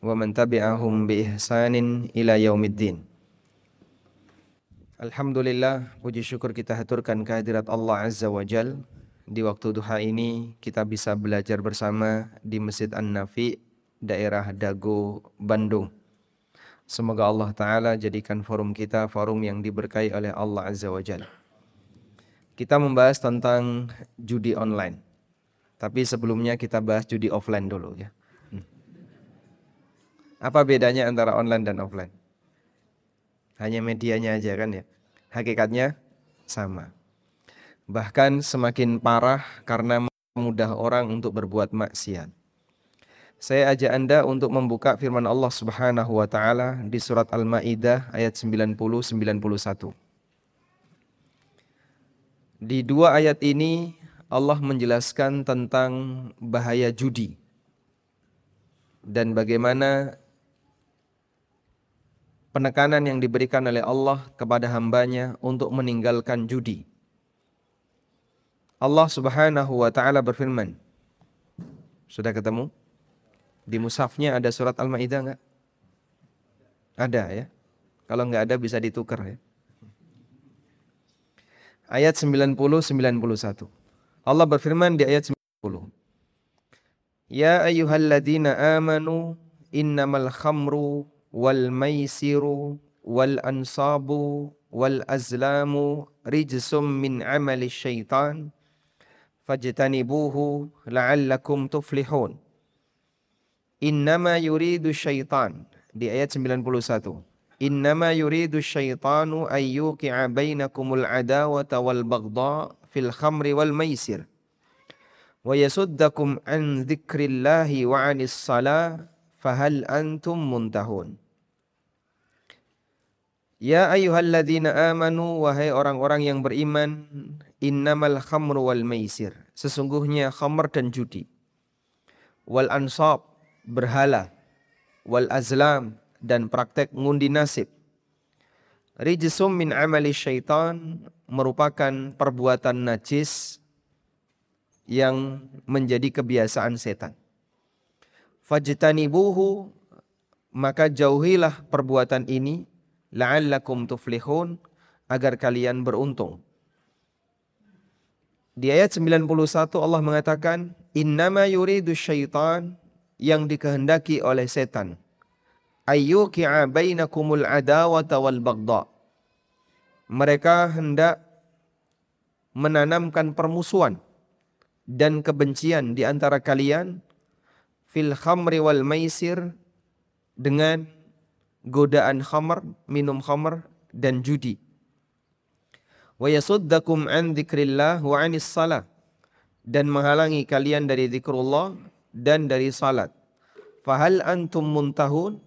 wa man tabi'ahum bi ihsanin ila yaumiddin. Alhamdulillah, puji syukur kita haturkan kehadirat Allah Azza wa Jal. Di waktu duha ini kita bisa belajar bersama di Masjid An-Nafi, daerah Dago, Bandung. Semoga Allah Ta'ala jadikan forum kita forum yang diberkahi oleh Allah Azza wa Jal. Kita membahas tentang judi online. Tapi sebelumnya kita bahas judi offline dulu ya. Apa bedanya antara online dan offline? Hanya medianya aja kan ya. Hakikatnya sama. Bahkan semakin parah karena mudah orang untuk berbuat maksiat. Saya ajak Anda untuk membuka firman Allah Subhanahu wa taala di surat Al-Maidah ayat 90 91. Di dua ayat ini Allah menjelaskan tentang bahaya judi dan bagaimana penekanan yang diberikan oleh Allah kepada hambanya untuk meninggalkan judi. Allah subhanahu wa ta'ala berfirman. Sudah ketemu? Di musafnya ada surat Al-Ma'idah enggak? Ada ya. Kalau enggak ada bisa ditukar ya. Ayat 90 91. Allah berfirman di ayat 90. Ya ayyuhalladzina amanu innamal khamru والميسر والأنصاب والأزلام رجس من عمل الشيطان فاجتنبوه لعلكم تفلحون. إنما يريد الشيطان بايات 91 إنما يريد الشيطان أن يوقع بينكم العداوة والبغضاء في الخمر والميسر. ويسدكم عن ذكر الله وعن الصلاة فهل أنتم منتهون؟ Ya ayyuhalladzina amanu wahai orang-orang yang beriman innamal khamru wal maisir. Sesungguhnya khamr dan judi. Wal ansab berhala. Wal azlam dan praktek ngundi nasib. Rijsum min amali syaitan merupakan perbuatan najis yang menjadi kebiasaan setan. Fajtanibuhu maka jauhilah perbuatan ini la'allakum tuflihun agar kalian beruntung. Di ayat 91 Allah mengatakan innama yuridu syaitan yang dikehendaki oleh setan ayyuki'a bainakumul adawata wal bagda. Mereka hendak menanamkan permusuhan dan kebencian di antara kalian fil khamri wal maisir dengan godaan khamr, minum khamr dan judi. Wa yasuddakum an dzikrillah wa anis salah dan menghalangi kalian dari zikrullah dan dari salat. Fahal antum muntahun?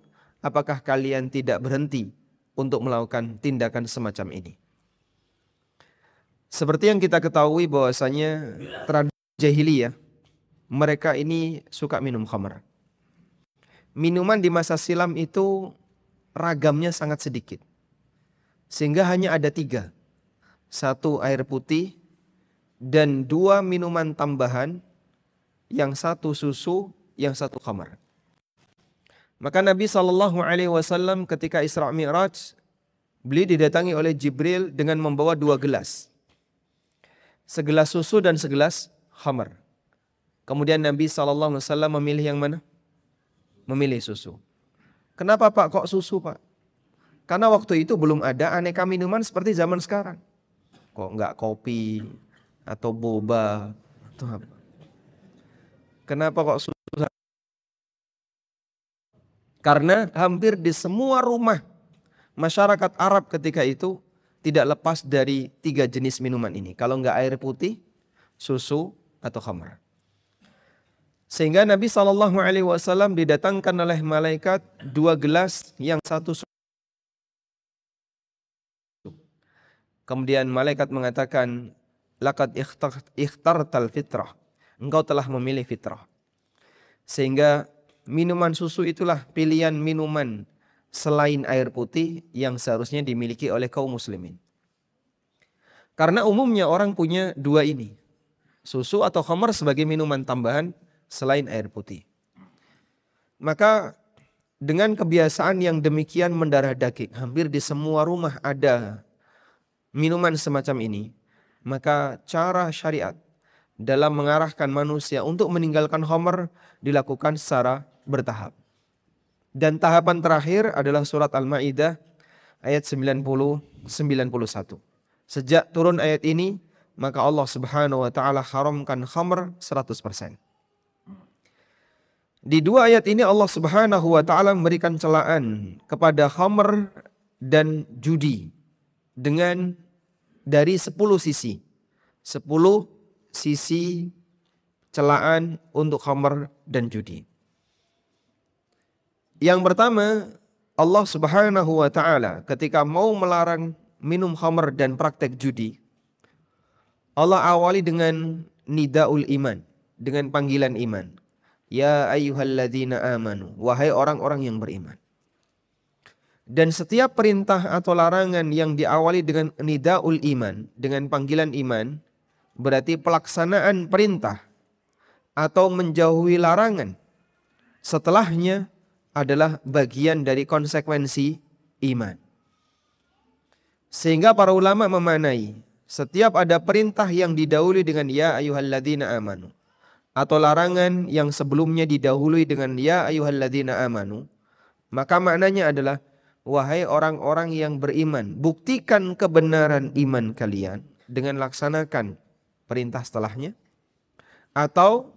Apakah kalian tidak berhenti untuk melakukan tindakan semacam ini? Seperti yang kita ketahui bahwasanya tradisi jahiliyah mereka ini suka minum khamr. Minuman di masa silam itu ragamnya sangat sedikit. Sehingga hanya ada tiga. Satu air putih dan dua minuman tambahan. Yang satu susu, yang satu khamar. Maka Nabi Shallallahu Alaihi Wasallam ketika Isra Mi'raj, beli didatangi oleh Jibril dengan membawa dua gelas. Segelas susu dan segelas khamar. Kemudian Nabi SAW memilih yang mana? Memilih susu. Kenapa Pak kok susu Pak? Karena waktu itu belum ada aneka minuman seperti zaman sekarang. Kok nggak kopi atau boba atau apa? Kenapa kok susu? Karena hampir di semua rumah masyarakat Arab ketika itu tidak lepas dari tiga jenis minuman ini. Kalau nggak air putih, susu, atau khamar. Sehingga Nabi Shallallahu Alaihi Wasallam didatangkan oleh malaikat dua gelas yang satu Kemudian malaikat mengatakan, Lakat ikhtartal fitrah. Engkau telah memilih fitrah. Sehingga minuman susu itulah pilihan minuman selain air putih yang seharusnya dimiliki oleh kaum muslimin. Karena umumnya orang punya dua ini. Susu atau khamar sebagai minuman tambahan selain air putih. Maka dengan kebiasaan yang demikian mendarah daging, hampir di semua rumah ada minuman semacam ini, maka cara syariat dalam mengarahkan manusia untuk meninggalkan homer dilakukan secara bertahap. Dan tahapan terakhir adalah surat Al-Maidah ayat 90 91. Sejak turun ayat ini, maka Allah Subhanahu wa taala haramkan khamr 100%. Di dua ayat ini Allah Subhanahu wa taala memberikan celaan kepada khamr dan judi dengan dari 10 sisi. 10 sisi celaan untuk khamr dan judi. Yang pertama, Allah Subhanahu wa taala ketika mau melarang minum khamr dan praktek judi, Allah awali dengan nidaul iman, dengan panggilan iman. Ya ayyuhalladzina amanu, wahai orang-orang yang beriman. Dan setiap perintah atau larangan yang diawali dengan nidaul iman, dengan panggilan iman, berarti pelaksanaan perintah atau menjauhi larangan. Setelahnya adalah bagian dari konsekuensi iman. Sehingga para ulama memanai setiap ada perintah yang didahului dengan ya ayyuhalladzina amanu atau larangan yang sebelumnya didahului dengan ya ayyuhalladzina amanu, maka maknanya adalah Wahai orang-orang yang beriman, buktikan kebenaran iman kalian dengan laksanakan perintah setelahnya atau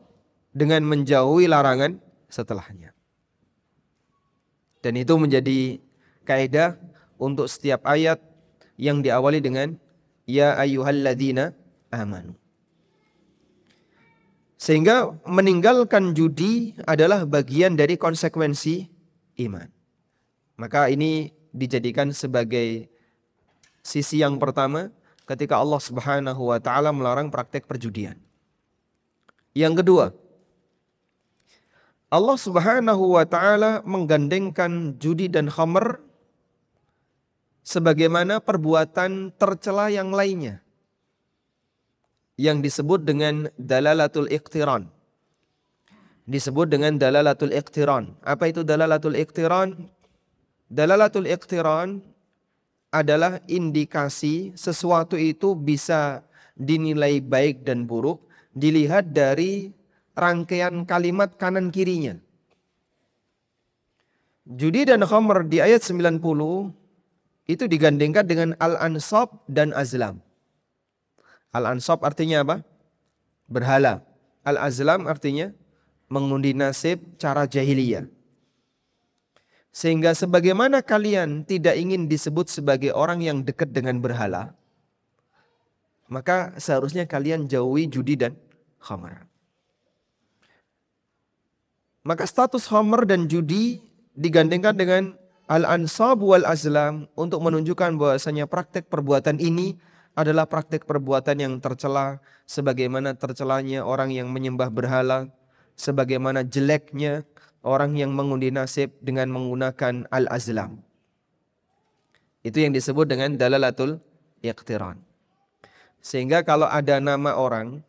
dengan menjauhi larangan setelahnya. Dan itu menjadi kaidah untuk setiap ayat yang diawali dengan ya ayyuhalladzina amanu. Sehingga meninggalkan judi adalah bagian dari konsekuensi iman. Maka ini dijadikan sebagai sisi yang pertama ketika Allah Subhanahu wa taala melarang praktek perjudian. Yang kedua, Allah Subhanahu wa taala menggandengkan judi dan khamr sebagaimana perbuatan tercela yang lainnya yang disebut dengan dalalatul iqtiran. Disebut dengan dalalatul iqtiran. Apa itu dalalatul iqtiran? Dalalatul iqtiran adalah indikasi sesuatu itu bisa dinilai baik dan buruk dilihat dari rangkaian kalimat kanan kirinya. Judi dan khamr di ayat 90 itu digandengkan dengan al-ansab dan azlam. Al-ansab artinya apa? Berhala. Al-azlam artinya mengundi nasib cara jahiliyah. Sehingga sebagaimana kalian tidak ingin disebut sebagai orang yang dekat dengan berhala, maka seharusnya kalian jauhi judi dan khamar. Maka status khamar dan judi digandengkan dengan al-ansab wal azlam untuk menunjukkan bahwasanya praktek perbuatan ini adalah praktek perbuatan yang tercela sebagaimana tercelanya orang yang menyembah berhala, sebagaimana jeleknya orang yang mengundi nasib dengan menggunakan al-azlam. Itu yang disebut dengan dalalatul iqtiran. Sehingga kalau ada nama orang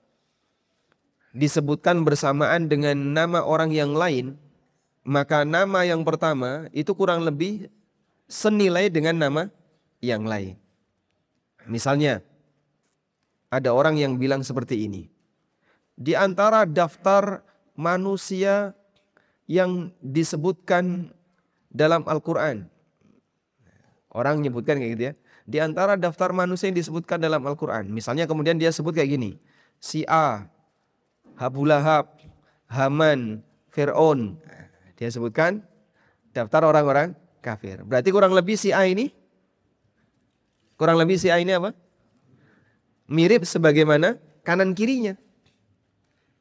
disebutkan bersamaan dengan nama orang yang lain, maka nama yang pertama itu kurang lebih senilai dengan nama yang lain. Misalnya, ada orang yang bilang seperti ini. Di antara daftar manusia yang disebutkan dalam Al-Quran. Orang menyebutkan kayak gitu ya. Di antara daftar manusia yang disebutkan dalam Al-Quran. Misalnya kemudian dia sebut kayak gini. Si A, Abu Lahab, Haman, Fir'aun. Dia sebutkan daftar orang-orang kafir. Berarti kurang lebih si A ini, kurang lebih si A ini apa? Mirip sebagaimana kanan kirinya.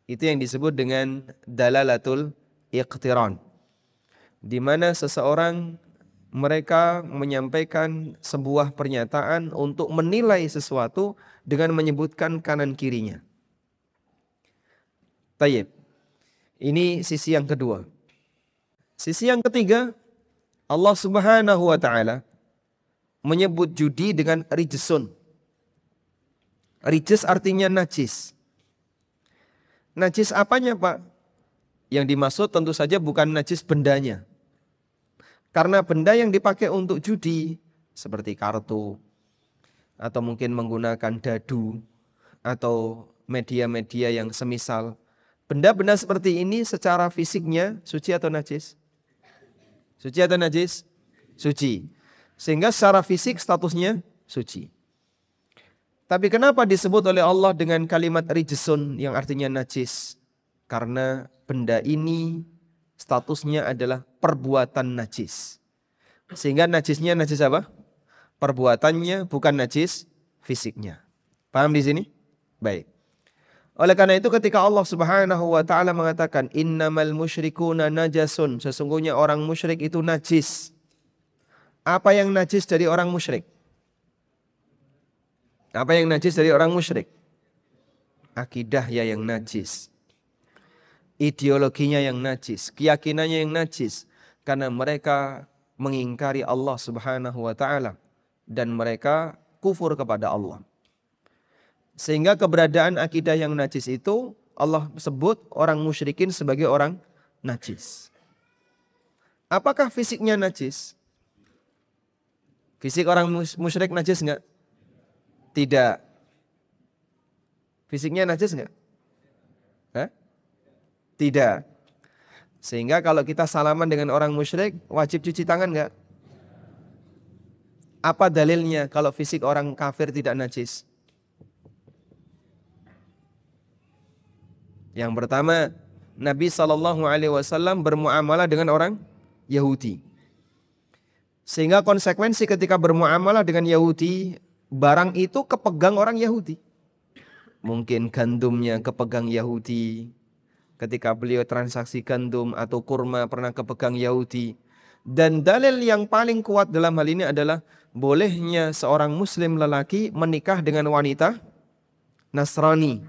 Itu yang disebut dengan dalalatul iqtiran. Di mana seseorang mereka menyampaikan sebuah pernyataan untuk menilai sesuatu dengan menyebutkan kanan kirinya. Tayyib. Ini sisi yang kedua. Sisi yang ketiga, Allah Subhanahu wa taala menyebut judi dengan rijsun. Rijis artinya najis. Najis apanya, Pak? Yang dimaksud tentu saja bukan najis bendanya. Karena benda yang dipakai untuk judi seperti kartu atau mungkin menggunakan dadu atau media-media yang semisal. Benda-benda seperti ini secara fisiknya suci atau najis? Suci atau najis? Suci. Sehingga secara fisik statusnya suci. Tapi kenapa disebut oleh Allah dengan kalimat rijsun yang artinya najis? Karena benda ini statusnya adalah perbuatan najis. Sehingga najisnya najis apa? Perbuatannya bukan najis fisiknya. Paham di sini? Baik. Oleh karena itu ketika Allah Subhanahu wa taala mengatakan innamal musyrikuna najasun, sesungguhnya orang musyrik itu najis. Apa yang najis dari orang musyrik? Apa yang najis dari orang musyrik? Akidah ya yang najis ideologinya yang najis, keyakinannya yang najis karena mereka mengingkari Allah Subhanahu wa taala dan mereka kufur kepada Allah. Sehingga keberadaan akidah yang najis itu Allah sebut orang musyrikin sebagai orang najis. Apakah fisiknya najis? Fisik orang musyrik najis enggak? Tidak. Fisiknya najis enggak? Hah? Tidak. Sehingga kalau kita salaman dengan orang musyrik, wajib cuci tangan enggak? Apa dalilnya kalau fisik orang kafir tidak najis? Yang pertama, Nabi Shallallahu Alaihi Wasallam bermuamalah dengan orang Yahudi. Sehingga konsekuensi ketika bermuamalah dengan Yahudi, barang itu kepegang orang Yahudi. Mungkin gandumnya kepegang Yahudi, ketika beliau transaksi gandum atau kurma pernah kepegang Yahudi. Dan dalil yang paling kuat dalam hal ini adalah bolehnya seorang muslim lelaki menikah dengan wanita Nasrani.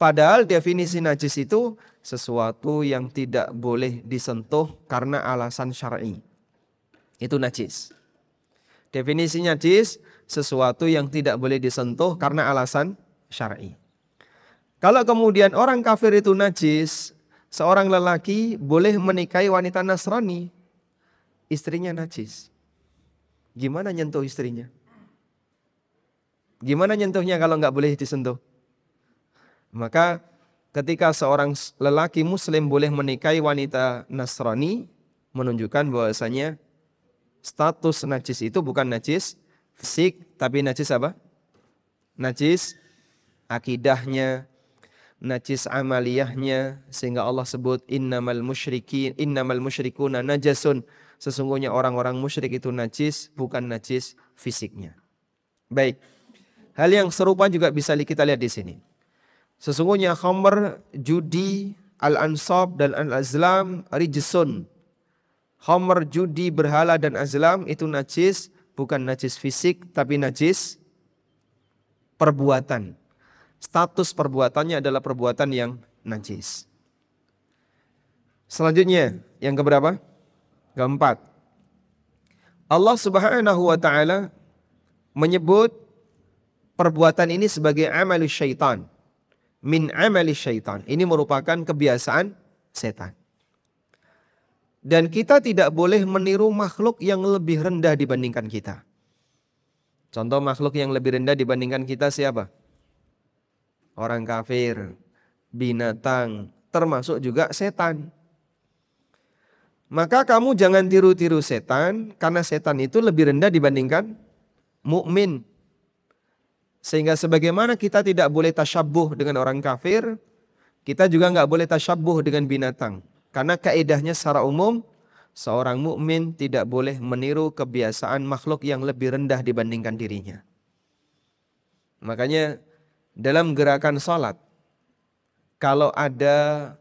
Padahal definisi najis itu sesuatu yang tidak boleh disentuh karena alasan syar'i. Itu najis. Definisi najis sesuatu yang tidak boleh disentuh karena alasan syar'i. Kalau kemudian orang kafir itu najis, seorang lelaki boleh menikahi wanita Nasrani, istrinya najis. Gimana nyentuh istrinya? Gimana nyentuhnya kalau nggak boleh disentuh? Maka ketika seorang lelaki muslim boleh menikahi wanita Nasrani, menunjukkan bahwasanya status najis itu bukan najis fisik, tapi najis apa? Najis akidahnya, najis amaliyahnya sehingga Allah sebut innamal musyrikin innamal musyrikuna najasun sesungguhnya orang-orang musyrik itu najis bukan najis fisiknya. Baik. Hal yang serupa juga bisa kita lihat di sini. Sesungguhnya khamr, judi, al-ansab dan al-azlam rijsun. Khamr, judi, berhala dan azlam itu najis bukan najis fisik tapi najis perbuatan status perbuatannya adalah perbuatan yang najis. Selanjutnya, yang keberapa? Keempat. Allah Subhanahu wa taala menyebut perbuatan ini sebagai amal syaitan. Min amali syaitan. Ini merupakan kebiasaan setan. Dan kita tidak boleh meniru makhluk yang lebih rendah dibandingkan kita. Contoh makhluk yang lebih rendah dibandingkan kita siapa? orang kafir, binatang, termasuk juga setan. Maka kamu jangan tiru-tiru setan karena setan itu lebih rendah dibandingkan mukmin. Sehingga sebagaimana kita tidak boleh tasyabuh dengan orang kafir, kita juga nggak boleh tasyabuh dengan binatang. Karena kaidahnya secara umum seorang mukmin tidak boleh meniru kebiasaan makhluk yang lebih rendah dibandingkan dirinya. Makanya dalam gerakan salat kalau ada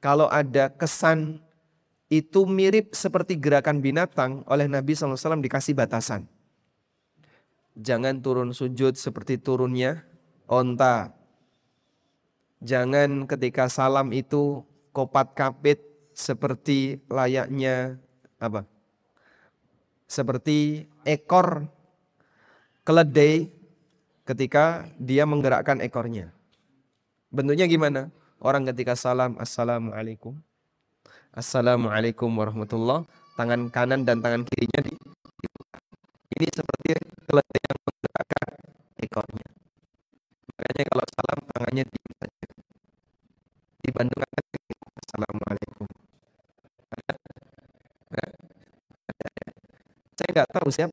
kalau ada kesan itu mirip seperti gerakan binatang oleh Nabi SAW dikasih batasan. Jangan turun sujud seperti turunnya onta. Jangan ketika salam itu kopat kapit seperti layaknya apa? Seperti ekor keledai ketika dia menggerakkan ekornya. Bentuknya gimana? Orang ketika salam, Assalamualaikum. Assalamualaikum warahmatullah. Tangan kanan dan tangan kirinya di Ini seperti keledai yang menggerakkan ekornya. Makanya kalau salam tangannya di saja. Tahu siapa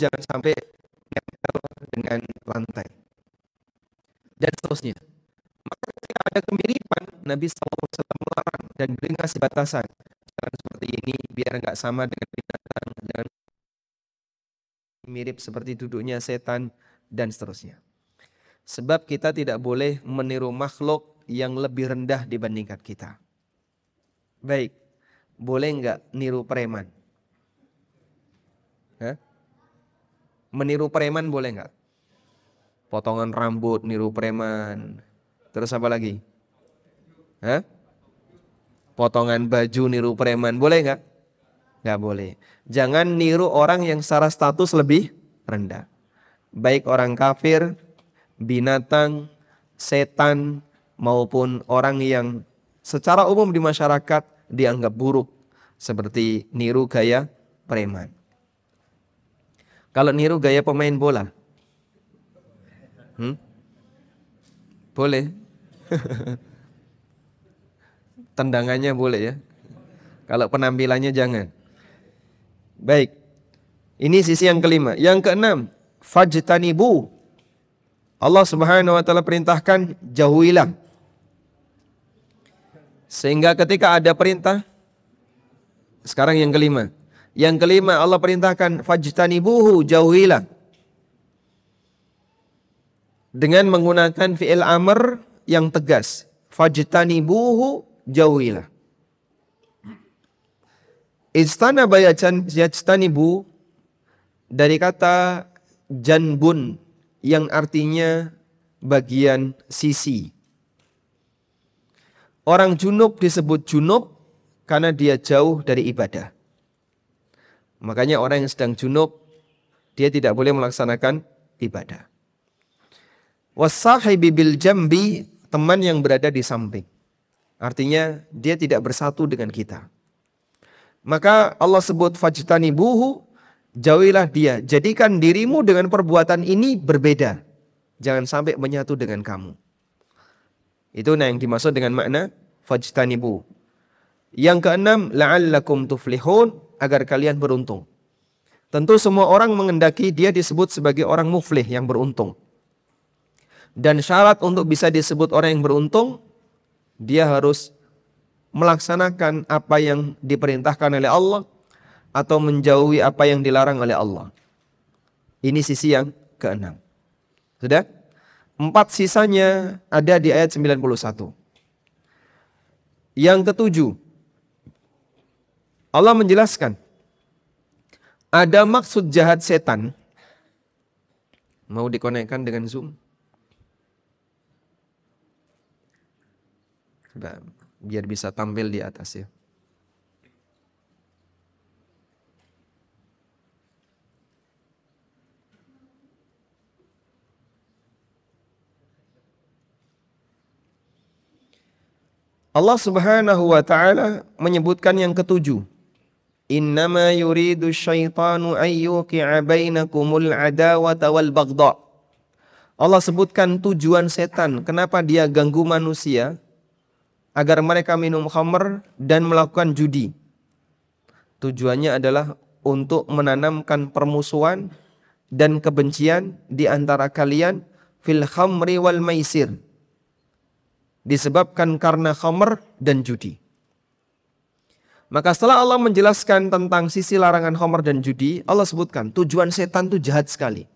jangan sampai nempel dengan lantai. Dan seterusnya. Maka ketika ada kemiripan, Nabi SAW melarang dan beri kasih batasan. Jangan seperti ini, biar nggak sama dengan binatang. Jangan mirip seperti duduknya setan dan seterusnya. Sebab kita tidak boleh meniru makhluk yang lebih rendah dibandingkan kita. Baik, boleh nggak niru preman? Hah? Meniru preman boleh nggak? Potongan rambut niru preman. Terus apa lagi? Hah? Potongan baju niru preman boleh nggak? Nggak boleh. Jangan niru orang yang secara status lebih rendah. Baik orang kafir, binatang, setan, maupun orang yang secara umum di masyarakat dianggap buruk seperti niru gaya preman. Kalau niru gaya pemain bola, hmm? boleh. Tendangannya boleh ya. Kalau penampilannya jangan. Baik. Ini sisi yang kelima. Yang keenam, fajtanibu Allah Subhanahu wa taala perintahkan jauhilah. Sehingga ketika ada perintah sekarang yang kelima. Yang kelima Allah perintahkan fajtanibuhu jauhilah. Dengan menggunakan fi'il amr yang tegas. Fajtanibuhu jauhilah. Istana bayacan yajtanibu dari kata janbun yang artinya bagian sisi. Orang junub disebut junub karena dia jauh dari ibadah. Makanya orang yang sedang junub dia tidak boleh melaksanakan ibadah. Wasahibi bil jambi teman yang berada di samping. Artinya dia tidak bersatu dengan kita. Maka Allah sebut fajtani buhu Jauhilah dia, jadikan dirimu dengan perbuatan ini berbeda. Jangan sampai menyatu dengan kamu. Itu yang dimaksud dengan makna fajtanibu. Yang keenam, la'allakum tuflihun, agar kalian beruntung. Tentu semua orang mengendaki dia disebut sebagai orang muflih yang beruntung. Dan syarat untuk bisa disebut orang yang beruntung, dia harus melaksanakan apa yang diperintahkan oleh Allah atau menjauhi apa yang dilarang oleh Allah. Ini sisi yang keenam. Sudah? Empat sisanya ada di ayat 91. Yang ketujuh, Allah menjelaskan ada maksud jahat setan. Mau dikonekkan dengan Zoom? Biar bisa tampil di atas ya. Allah Subhanahu wa taala menyebutkan yang ketujuh. Innama yuridu syaitanu ayyuqi'a bainakumul adawata wal baghdha. Allah sebutkan tujuan setan, kenapa dia ganggu manusia agar mereka minum khamr dan melakukan judi. Tujuannya adalah untuk menanamkan permusuhan dan kebencian di antara kalian fil khamri wal maisir disebabkan karena khamr dan judi. Maka setelah Allah menjelaskan tentang sisi larangan khamr dan judi, Allah sebutkan tujuan setan itu jahat sekali.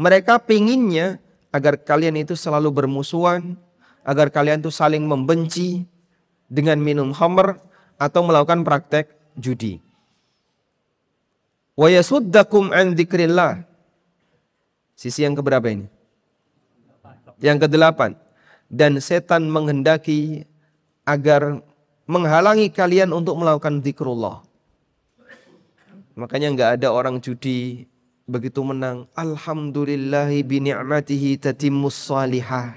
Mereka pinginnya agar kalian itu selalu bermusuhan, agar kalian itu saling membenci dengan minum khamr atau melakukan praktek judi. Wa an. Sisi yang keberapa ini? Yang kedelapan dan setan menghendaki agar menghalangi kalian untuk melakukan zikrullah. Makanya nggak ada orang judi begitu menang. Alhamdulillahi bini'matihi tatimmus salihah.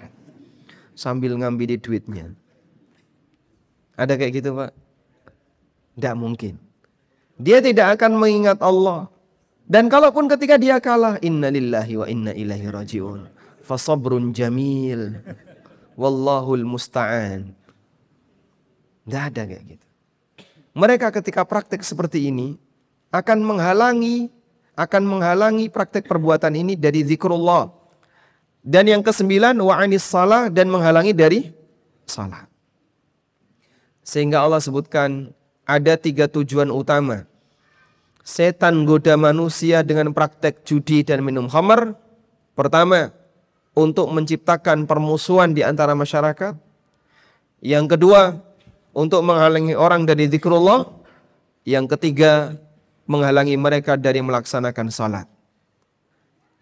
Sambil ngambil duitnya. Ada kayak gitu Pak? Tidak mungkin. Dia tidak akan mengingat Allah. Dan kalaupun ketika dia kalah, inna lillahi wa inna ilaihi raji'un. Fasabrun jamil. Wallahul musta'an. Tidak ada kayak gitu. Mereka ketika praktek seperti ini akan menghalangi akan menghalangi praktek perbuatan ini dari zikrullah. Dan yang kesembilan wa'anis salah dan menghalangi dari salat. Sehingga Allah sebutkan ada tiga tujuan utama. Setan goda manusia dengan praktek judi dan minum khamar. Pertama, untuk menciptakan permusuhan di antara masyarakat. Yang kedua, untuk menghalangi orang dari zikrullah. Yang ketiga, menghalangi mereka dari melaksanakan salat.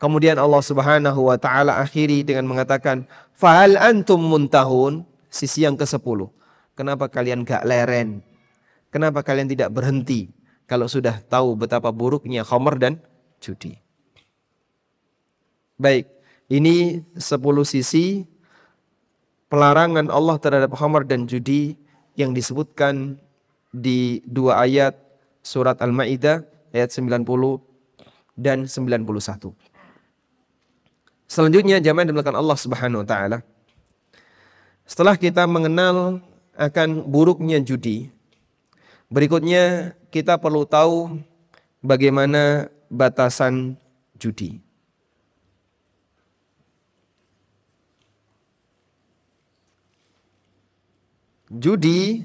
Kemudian Allah Subhanahu wa taala akhiri dengan mengatakan, "Fahal antum muntahun?" Sisi yang ke-10. Kenapa kalian gak leren? Kenapa kalian tidak berhenti kalau sudah tahu betapa buruknya khamr dan judi? Baik, ini sepuluh sisi pelarangan Allah terhadap khamar dan judi yang disebutkan di dua ayat surat Al-Maidah ayat 90 dan 91. Selanjutnya jamaah dimulakan Allah Subhanahu wa taala. Setelah kita mengenal akan buruknya judi, berikutnya kita perlu tahu bagaimana batasan judi. Judi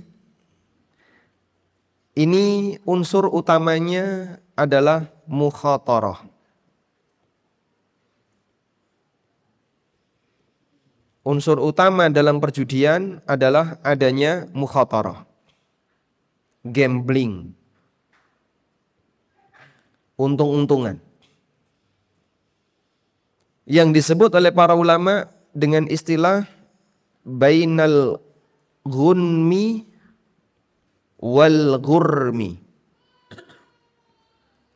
ini unsur utamanya adalah mukhatarah. Unsur utama dalam perjudian adalah adanya mukhatarah. Gambling. Untung-untungan. Yang disebut oleh para ulama dengan istilah bainal gunmi wal ghurmi.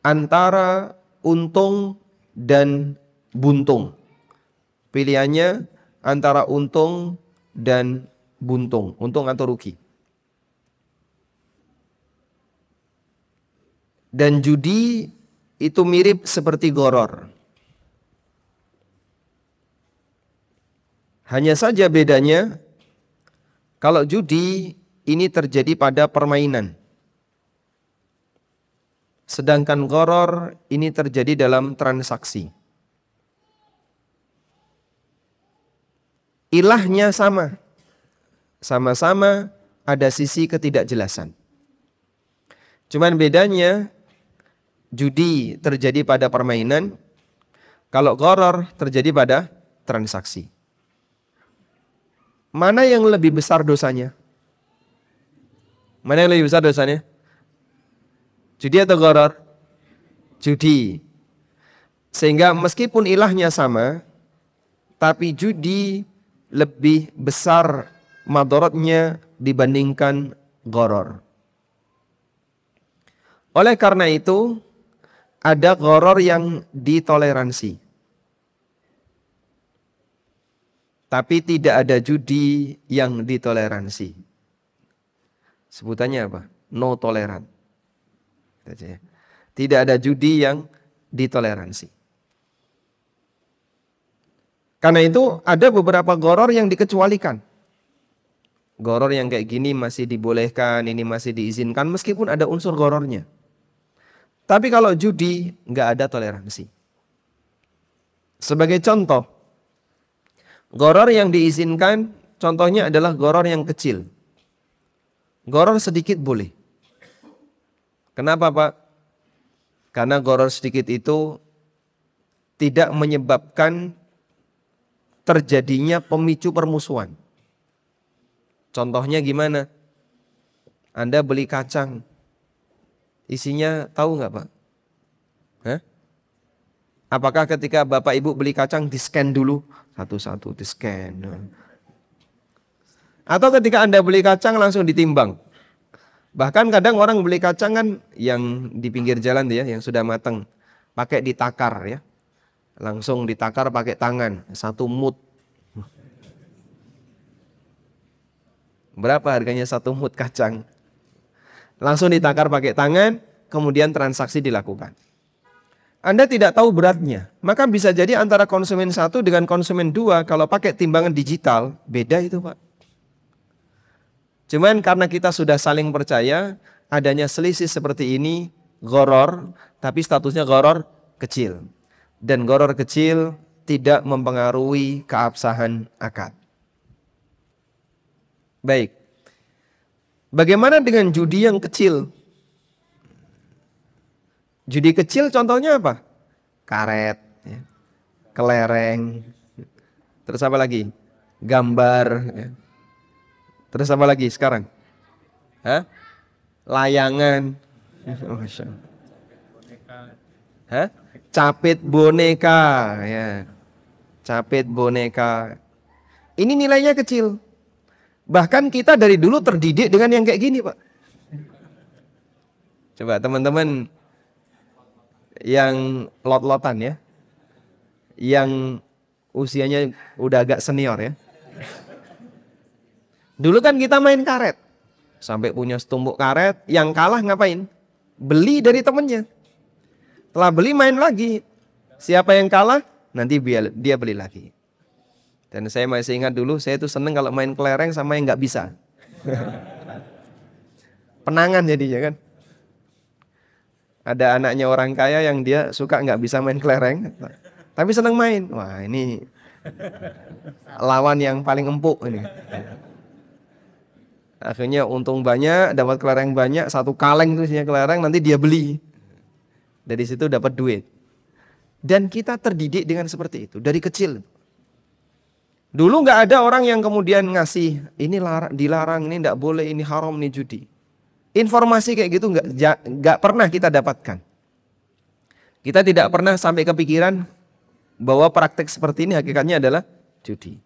Antara untung dan buntung. Pilihannya antara untung dan buntung, untung atau rugi. Dan judi itu mirip seperti goror. Hanya saja bedanya kalau judi ini terjadi pada permainan. Sedangkan goror ini terjadi dalam transaksi. Ilahnya sama. Sama-sama ada sisi ketidakjelasan. Cuman bedanya judi terjadi pada permainan, kalau goror terjadi pada transaksi. Mana yang lebih besar dosanya? Mana yang lebih besar dosanya? Judi atau goror? Judi. Sehingga meskipun ilahnya sama, tapi judi lebih besar madorotnya dibandingkan goror. Oleh karena itu, ada goror yang ditoleransi. Tapi tidak ada judi yang ditoleransi. Sebutannya apa? No toleran. Ya. Tidak ada judi yang ditoleransi. Karena itu ada beberapa goror yang dikecualikan. Goror yang kayak gini masih dibolehkan, ini masih diizinkan meskipun ada unsur gorornya. Tapi kalau judi nggak ada toleransi. Sebagai contoh, goror yang diizinkan contohnya adalah goror yang kecil. Goror sedikit boleh. Kenapa Pak? Karena goror sedikit itu tidak menyebabkan terjadinya pemicu permusuhan. Contohnya gimana? Anda beli kacang, isinya tahu nggak pak? Hah? Apakah ketika bapak ibu beli kacang di scan dulu satu-satu di scan? Atau ketika anda beli kacang langsung ditimbang? Bahkan kadang orang beli kacang kan yang di pinggir jalan ya, yang sudah matang, pakai ditakar ya, langsung ditakar pakai tangan satu mut Berapa harganya satu mut kacang? Langsung ditakar pakai tangan, kemudian transaksi dilakukan. Anda tidak tahu beratnya, maka bisa jadi antara konsumen satu dengan konsumen dua kalau pakai timbangan digital beda itu pak. Cuman karena kita sudah saling percaya, adanya selisih seperti ini, goror, tapi statusnya goror kecil. Dan goror kecil tidak mempengaruhi keabsahan akad. Baik. Bagaimana dengan judi yang kecil? Judi kecil contohnya apa? Karet, ya. kelereng, terus apa lagi? Gambar. Ya. Terus apa lagi sekarang? Hah? Layangan. Hah? Capit boneka, ya. Capit boneka. Ini nilainya kecil. Bahkan kita dari dulu terdidik dengan yang kayak gini, Pak. Coba teman-teman yang lot-lotan ya. Yang usianya udah agak senior ya. Dulu kan kita main karet. Sampai punya setumpuk karet, yang kalah ngapain? Beli dari temennya. Setelah beli main lagi. Siapa yang kalah, nanti dia beli lagi. Dan saya masih ingat dulu, saya itu seneng kalau main kelereng sama yang nggak bisa. Penangan jadinya kan. Ada anaknya orang kaya yang dia suka nggak bisa main kelereng, tapi seneng main. Wah ini lawan yang paling empuk ini. Akhirnya untung banyak, dapat kelereng banyak, satu kaleng tuh isinya kelereng, nanti dia beli. Dari situ dapat duit. Dan kita terdidik dengan seperti itu dari kecil. Dulu nggak ada orang yang kemudian ngasih ini larang, dilarang, ini nggak boleh, ini haram, ini judi. Informasi kayak gitu nggak nggak pernah kita dapatkan. Kita tidak pernah sampai kepikiran bahwa praktek seperti ini hakikatnya adalah judi.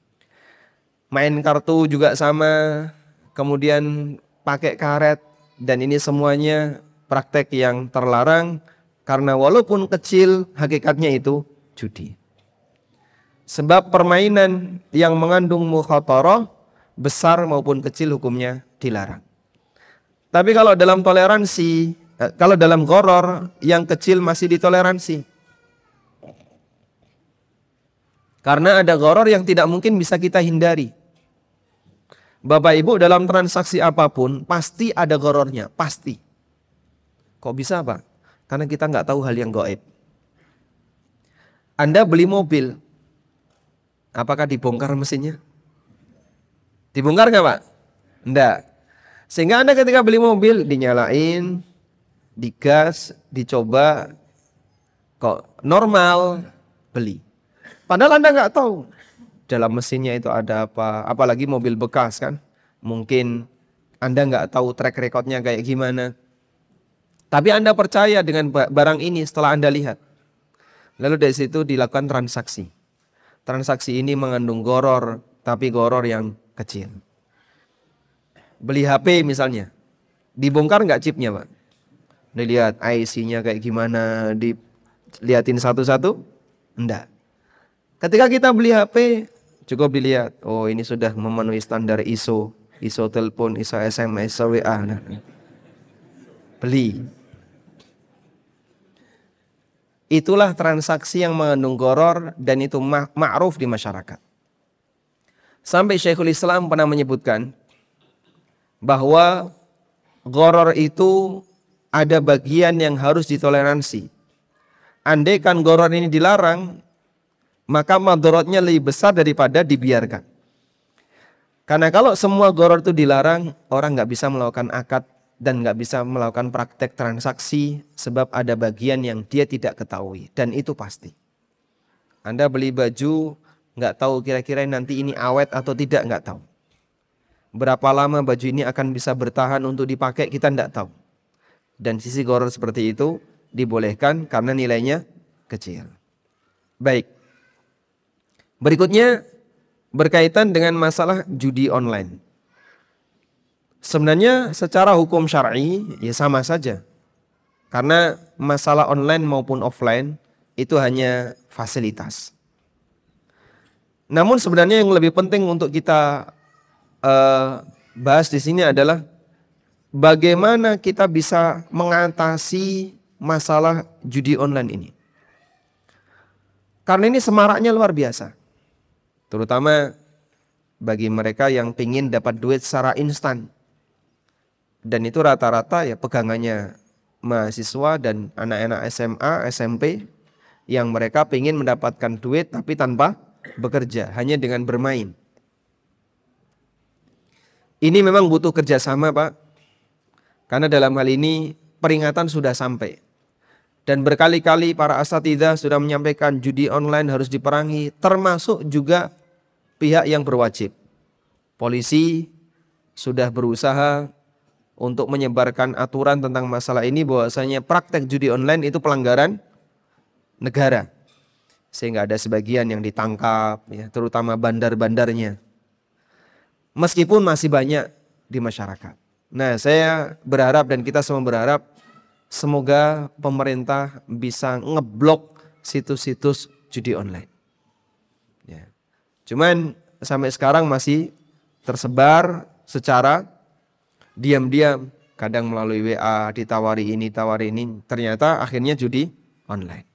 Main kartu juga sama, kemudian pakai karet dan ini semuanya praktek yang terlarang karena walaupun kecil hakikatnya itu judi. Sebab permainan yang mengandung mukhatarah besar maupun kecil hukumnya dilarang. Tapi kalau dalam toleransi, eh, kalau dalam goror yang kecil masih ditoleransi. Karena ada goror yang tidak mungkin bisa kita hindari. Bapak Ibu dalam transaksi apa pun pasti ada gorornya, pasti. Kok bisa Pak? Karena kita nggak tahu hal yang goib. Anda beli mobil, Apakah dibongkar mesinnya? Dibongkar nggak Pak? Enggak. Sehingga Anda ketika beli mobil dinyalain, digas, dicoba, kok normal, beli. Padahal Anda nggak tahu dalam mesinnya itu ada apa, apalagi mobil bekas kan. Mungkin Anda nggak tahu track recordnya kayak gimana. Tapi Anda percaya dengan barang ini setelah Anda lihat. Lalu dari situ dilakukan transaksi transaksi ini mengandung goror, tapi goror yang kecil. Beli HP misalnya, dibongkar nggak chipnya pak? Dilihat IC-nya kayak gimana, dilihatin satu-satu? Enggak. Ketika kita beli HP, cukup dilihat, oh ini sudah memenuhi standar ISO, iso telepon, iso SMS, iso WA. Nah. Beli. Itulah transaksi yang mengandung goror dan itu ma'ruf di masyarakat. Sampai Syekhul Islam pernah menyebutkan bahwa goror itu ada bagian yang harus ditoleransi. Andaikan goror ini dilarang, maka madorotnya lebih besar daripada dibiarkan. Karena kalau semua goror itu dilarang, orang nggak bisa melakukan akad dan nggak bisa melakukan praktek transaksi sebab ada bagian yang dia tidak ketahui dan itu pasti. Anda beli baju nggak tahu kira-kira nanti ini awet atau tidak nggak tahu. Berapa lama baju ini akan bisa bertahan untuk dipakai kita nggak tahu. Dan sisi goror seperti itu dibolehkan karena nilainya kecil. Baik. Berikutnya berkaitan dengan masalah judi online. Sebenarnya secara hukum syar'i ya sama saja. Karena masalah online maupun offline itu hanya fasilitas. Namun sebenarnya yang lebih penting untuk kita uh, bahas di sini adalah bagaimana kita bisa mengatasi masalah judi online ini. Karena ini semaraknya luar biasa. Terutama bagi mereka yang ingin dapat duit secara instan. Dan itu rata-rata ya pegangannya mahasiswa dan anak-anak SMA, SMP yang mereka ingin mendapatkan duit tapi tanpa bekerja, hanya dengan bermain. Ini memang butuh kerjasama Pak. Karena dalam hal ini peringatan sudah sampai. Dan berkali-kali para asatidah sudah menyampaikan judi online harus diperangi, termasuk juga pihak yang berwajib. Polisi sudah berusaha untuk menyebarkan aturan tentang masalah ini bahwasanya praktek judi online itu pelanggaran negara. Sehingga ada sebagian yang ditangkap, ya, terutama bandar-bandarnya. Meskipun masih banyak di masyarakat. Nah, saya berharap dan kita semua berharap Semoga pemerintah bisa ngeblok situs-situs judi online. Ya. Cuman sampai sekarang masih tersebar secara diam-diam, kadang melalui WA ditawari ini, tawari ini, ternyata akhirnya judi online.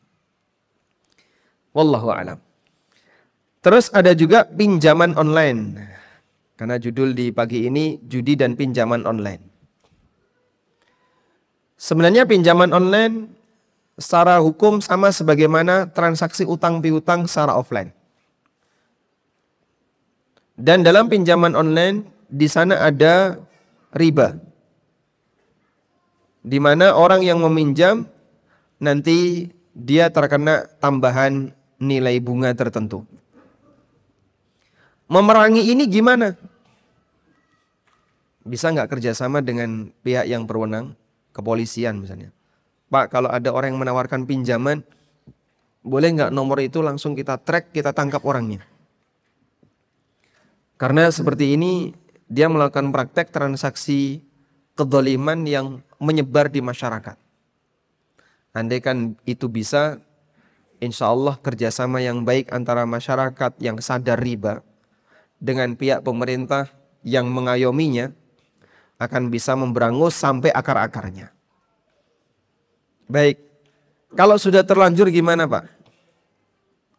Wallahu alam. Terus ada juga pinjaman online. Karena judul di pagi ini judi dan pinjaman online. Sebenarnya pinjaman online secara hukum sama sebagaimana transaksi utang piutang secara offline. Dan dalam pinjaman online di sana ada riba. Di mana orang yang meminjam nanti dia terkena tambahan nilai bunga tertentu. Memerangi ini gimana? Bisa nggak kerjasama dengan pihak yang berwenang? kepolisian misalnya. Pak, kalau ada orang yang menawarkan pinjaman, boleh nggak nomor itu langsung kita track, kita tangkap orangnya. Karena seperti ini, dia melakukan praktek transaksi kedoliman yang menyebar di masyarakat. Andai kan itu bisa, insya Allah kerjasama yang baik antara masyarakat yang sadar riba dengan pihak pemerintah yang mengayominya, akan bisa memberangus sampai akar-akarnya. Baik, kalau sudah terlanjur gimana Pak?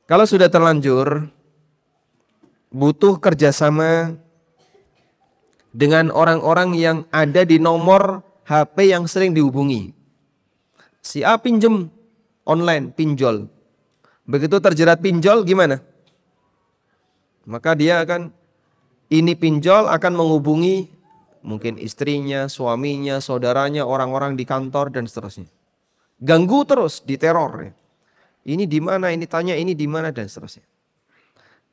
Kalau sudah terlanjur, butuh kerjasama dengan orang-orang yang ada di nomor HP yang sering dihubungi. Si A pinjem online, pinjol. Begitu terjerat pinjol gimana? Maka dia akan ini pinjol akan menghubungi mungkin istrinya, suaminya, saudaranya, orang-orang di kantor dan seterusnya. Ganggu terus, diteror. Ya. Ini di mana, ini tanya ini di mana dan seterusnya.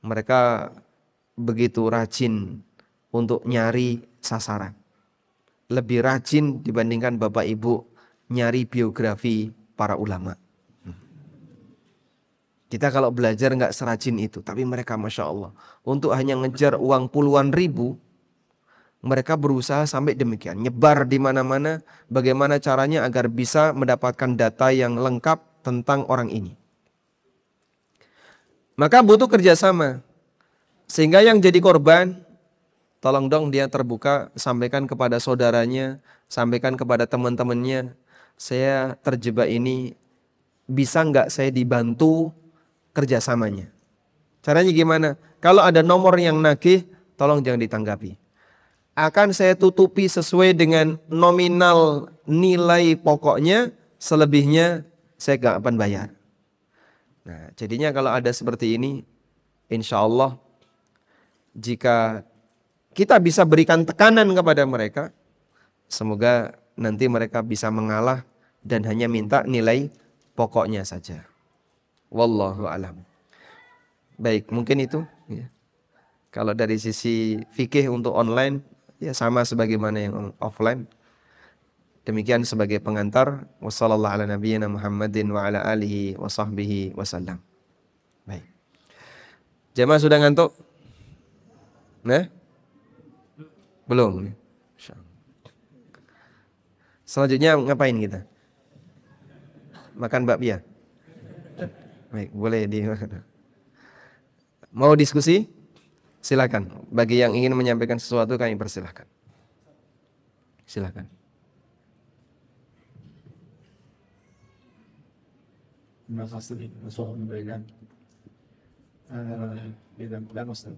Mereka begitu rajin untuk nyari sasaran. Lebih rajin dibandingkan Bapak Ibu nyari biografi para ulama. Kita kalau belajar nggak serajin itu, tapi mereka masya Allah untuk hanya ngejar uang puluhan ribu, mereka berusaha sampai demikian, nyebar di mana-mana bagaimana caranya agar bisa mendapatkan data yang lengkap tentang orang ini. Maka butuh kerjasama. Sehingga yang jadi korban tolong dong dia terbuka, sampaikan kepada saudaranya, sampaikan kepada teman-temannya, saya terjebak ini, bisa nggak saya dibantu kerjasamanya? Caranya gimana? Kalau ada nomor yang nagih, tolong jangan ditanggapi. Akan saya tutupi sesuai dengan nominal nilai pokoknya, selebihnya saya nggak akan bayar. Nah, jadinya kalau ada seperti ini, insya Allah jika kita bisa berikan tekanan kepada mereka, semoga nanti mereka bisa mengalah dan hanya minta nilai pokoknya saja. Wallahu alam. Baik, mungkin itu. Ya. Kalau dari sisi fikih untuk online, ya sama sebagaimana yang offline. Demikian sebagai pengantar. Wassalamualaikum Muhammadin wa ala alihi wa sahbihi wasallam. Baik. Jemaah sudah ngantuk? Nah? Belum. Selanjutnya ngapain kita? Makan bakpia. Baik, boleh di Mau diskusi? Silakan. Bagi yang ingin menyampaikan sesuatu kami persilahkan. Silakan. Terima kasih Rasul memberikan bidang bilang Ustaz.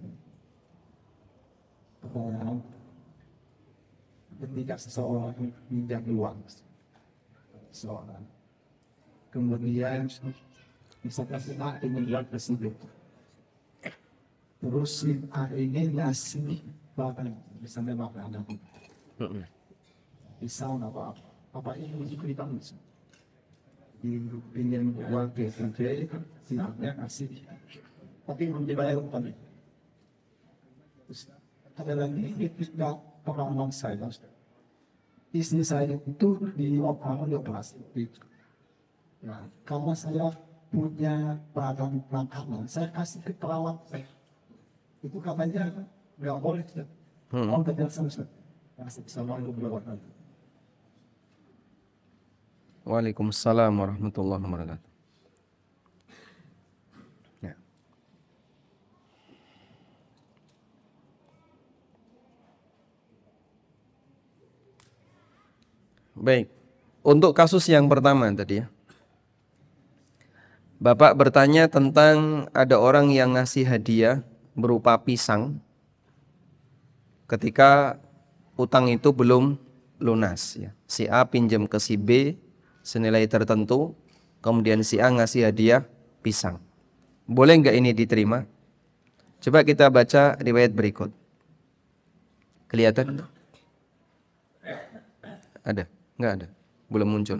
Ketika seseorang pinjam uang, seseorang, kemudian misalkan kita ingin buat tersebut, terus si A ini ngasih bahkan misalnya makanan pisau apa apa apa ini diberikan di pinjam uang ke sendiri siapnya kasih tapi belum dibayar kami terus ada lagi ketika pengalaman saya istri saya itu di di operasi itu nah karena saya punya barang makanan saya kasih ke perawat saya itu katanya nggak boleh hmm. oh tidak sama Assalamualaikum warahmatullahi Waalaikumsalam warahmatullahi wabarakatuh. Ya. Baik, untuk kasus yang pertama tadi ya. Bapak bertanya tentang ada orang yang ngasih hadiah berupa pisang ketika utang itu belum lunas ya. Si A pinjam ke si B senilai tertentu, kemudian si A ngasih hadiah pisang. Boleh nggak ini diterima? Coba kita baca riwayat berikut. Kelihatan? Ada? Nggak ada? Belum muncul.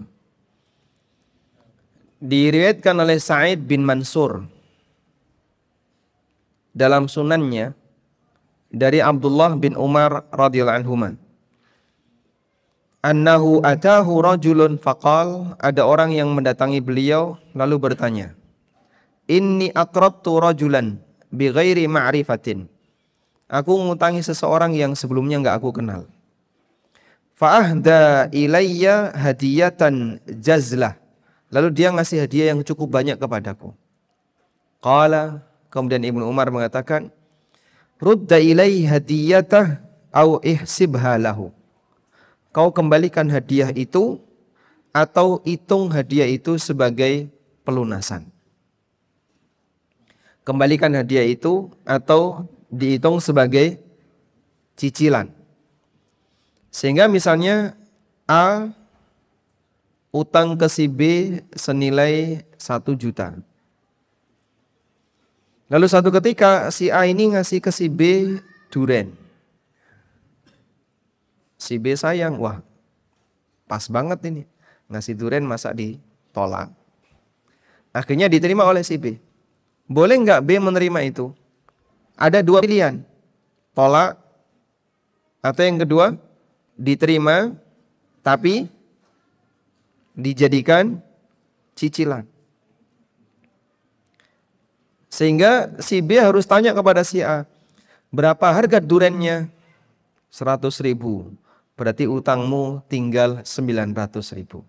Diriwayatkan oleh Sa'id bin Mansur dalam sunannya dari Abdullah bin Umar radhiyallahu anhu annahu atahu rajulun faqal ada orang yang mendatangi beliau lalu bertanya inni aqrabtu rajulan bi ghairi ma'rifatin. Aku ngutangi seseorang yang sebelumnya enggak aku kenal. Fa'ahda ilayya hadiyatan jazlah. Lalu dia ngasih hadiah yang cukup banyak kepadaku. Qala Kemudian Ibnu Umar mengatakan, "Rudda ilai hadiyatah au ihsibha lahu." Kau kembalikan hadiah itu atau hitung hadiah itu sebagai pelunasan. Kembalikan hadiah itu atau dihitung sebagai cicilan. Sehingga misalnya A utang ke si B senilai 1 juta. Lalu satu ketika si A ini ngasih ke si B duren. Si B sayang, wah pas banget ini. Ngasih duren masa ditolak. Akhirnya diterima oleh si B. Boleh nggak B menerima itu? Ada dua pilihan. Tolak atau yang kedua diterima tapi dijadikan cicilan. Sehingga si B harus tanya kepada si A, berapa harga durennya? 100 ribu. Berarti utangmu tinggal 900 ribu.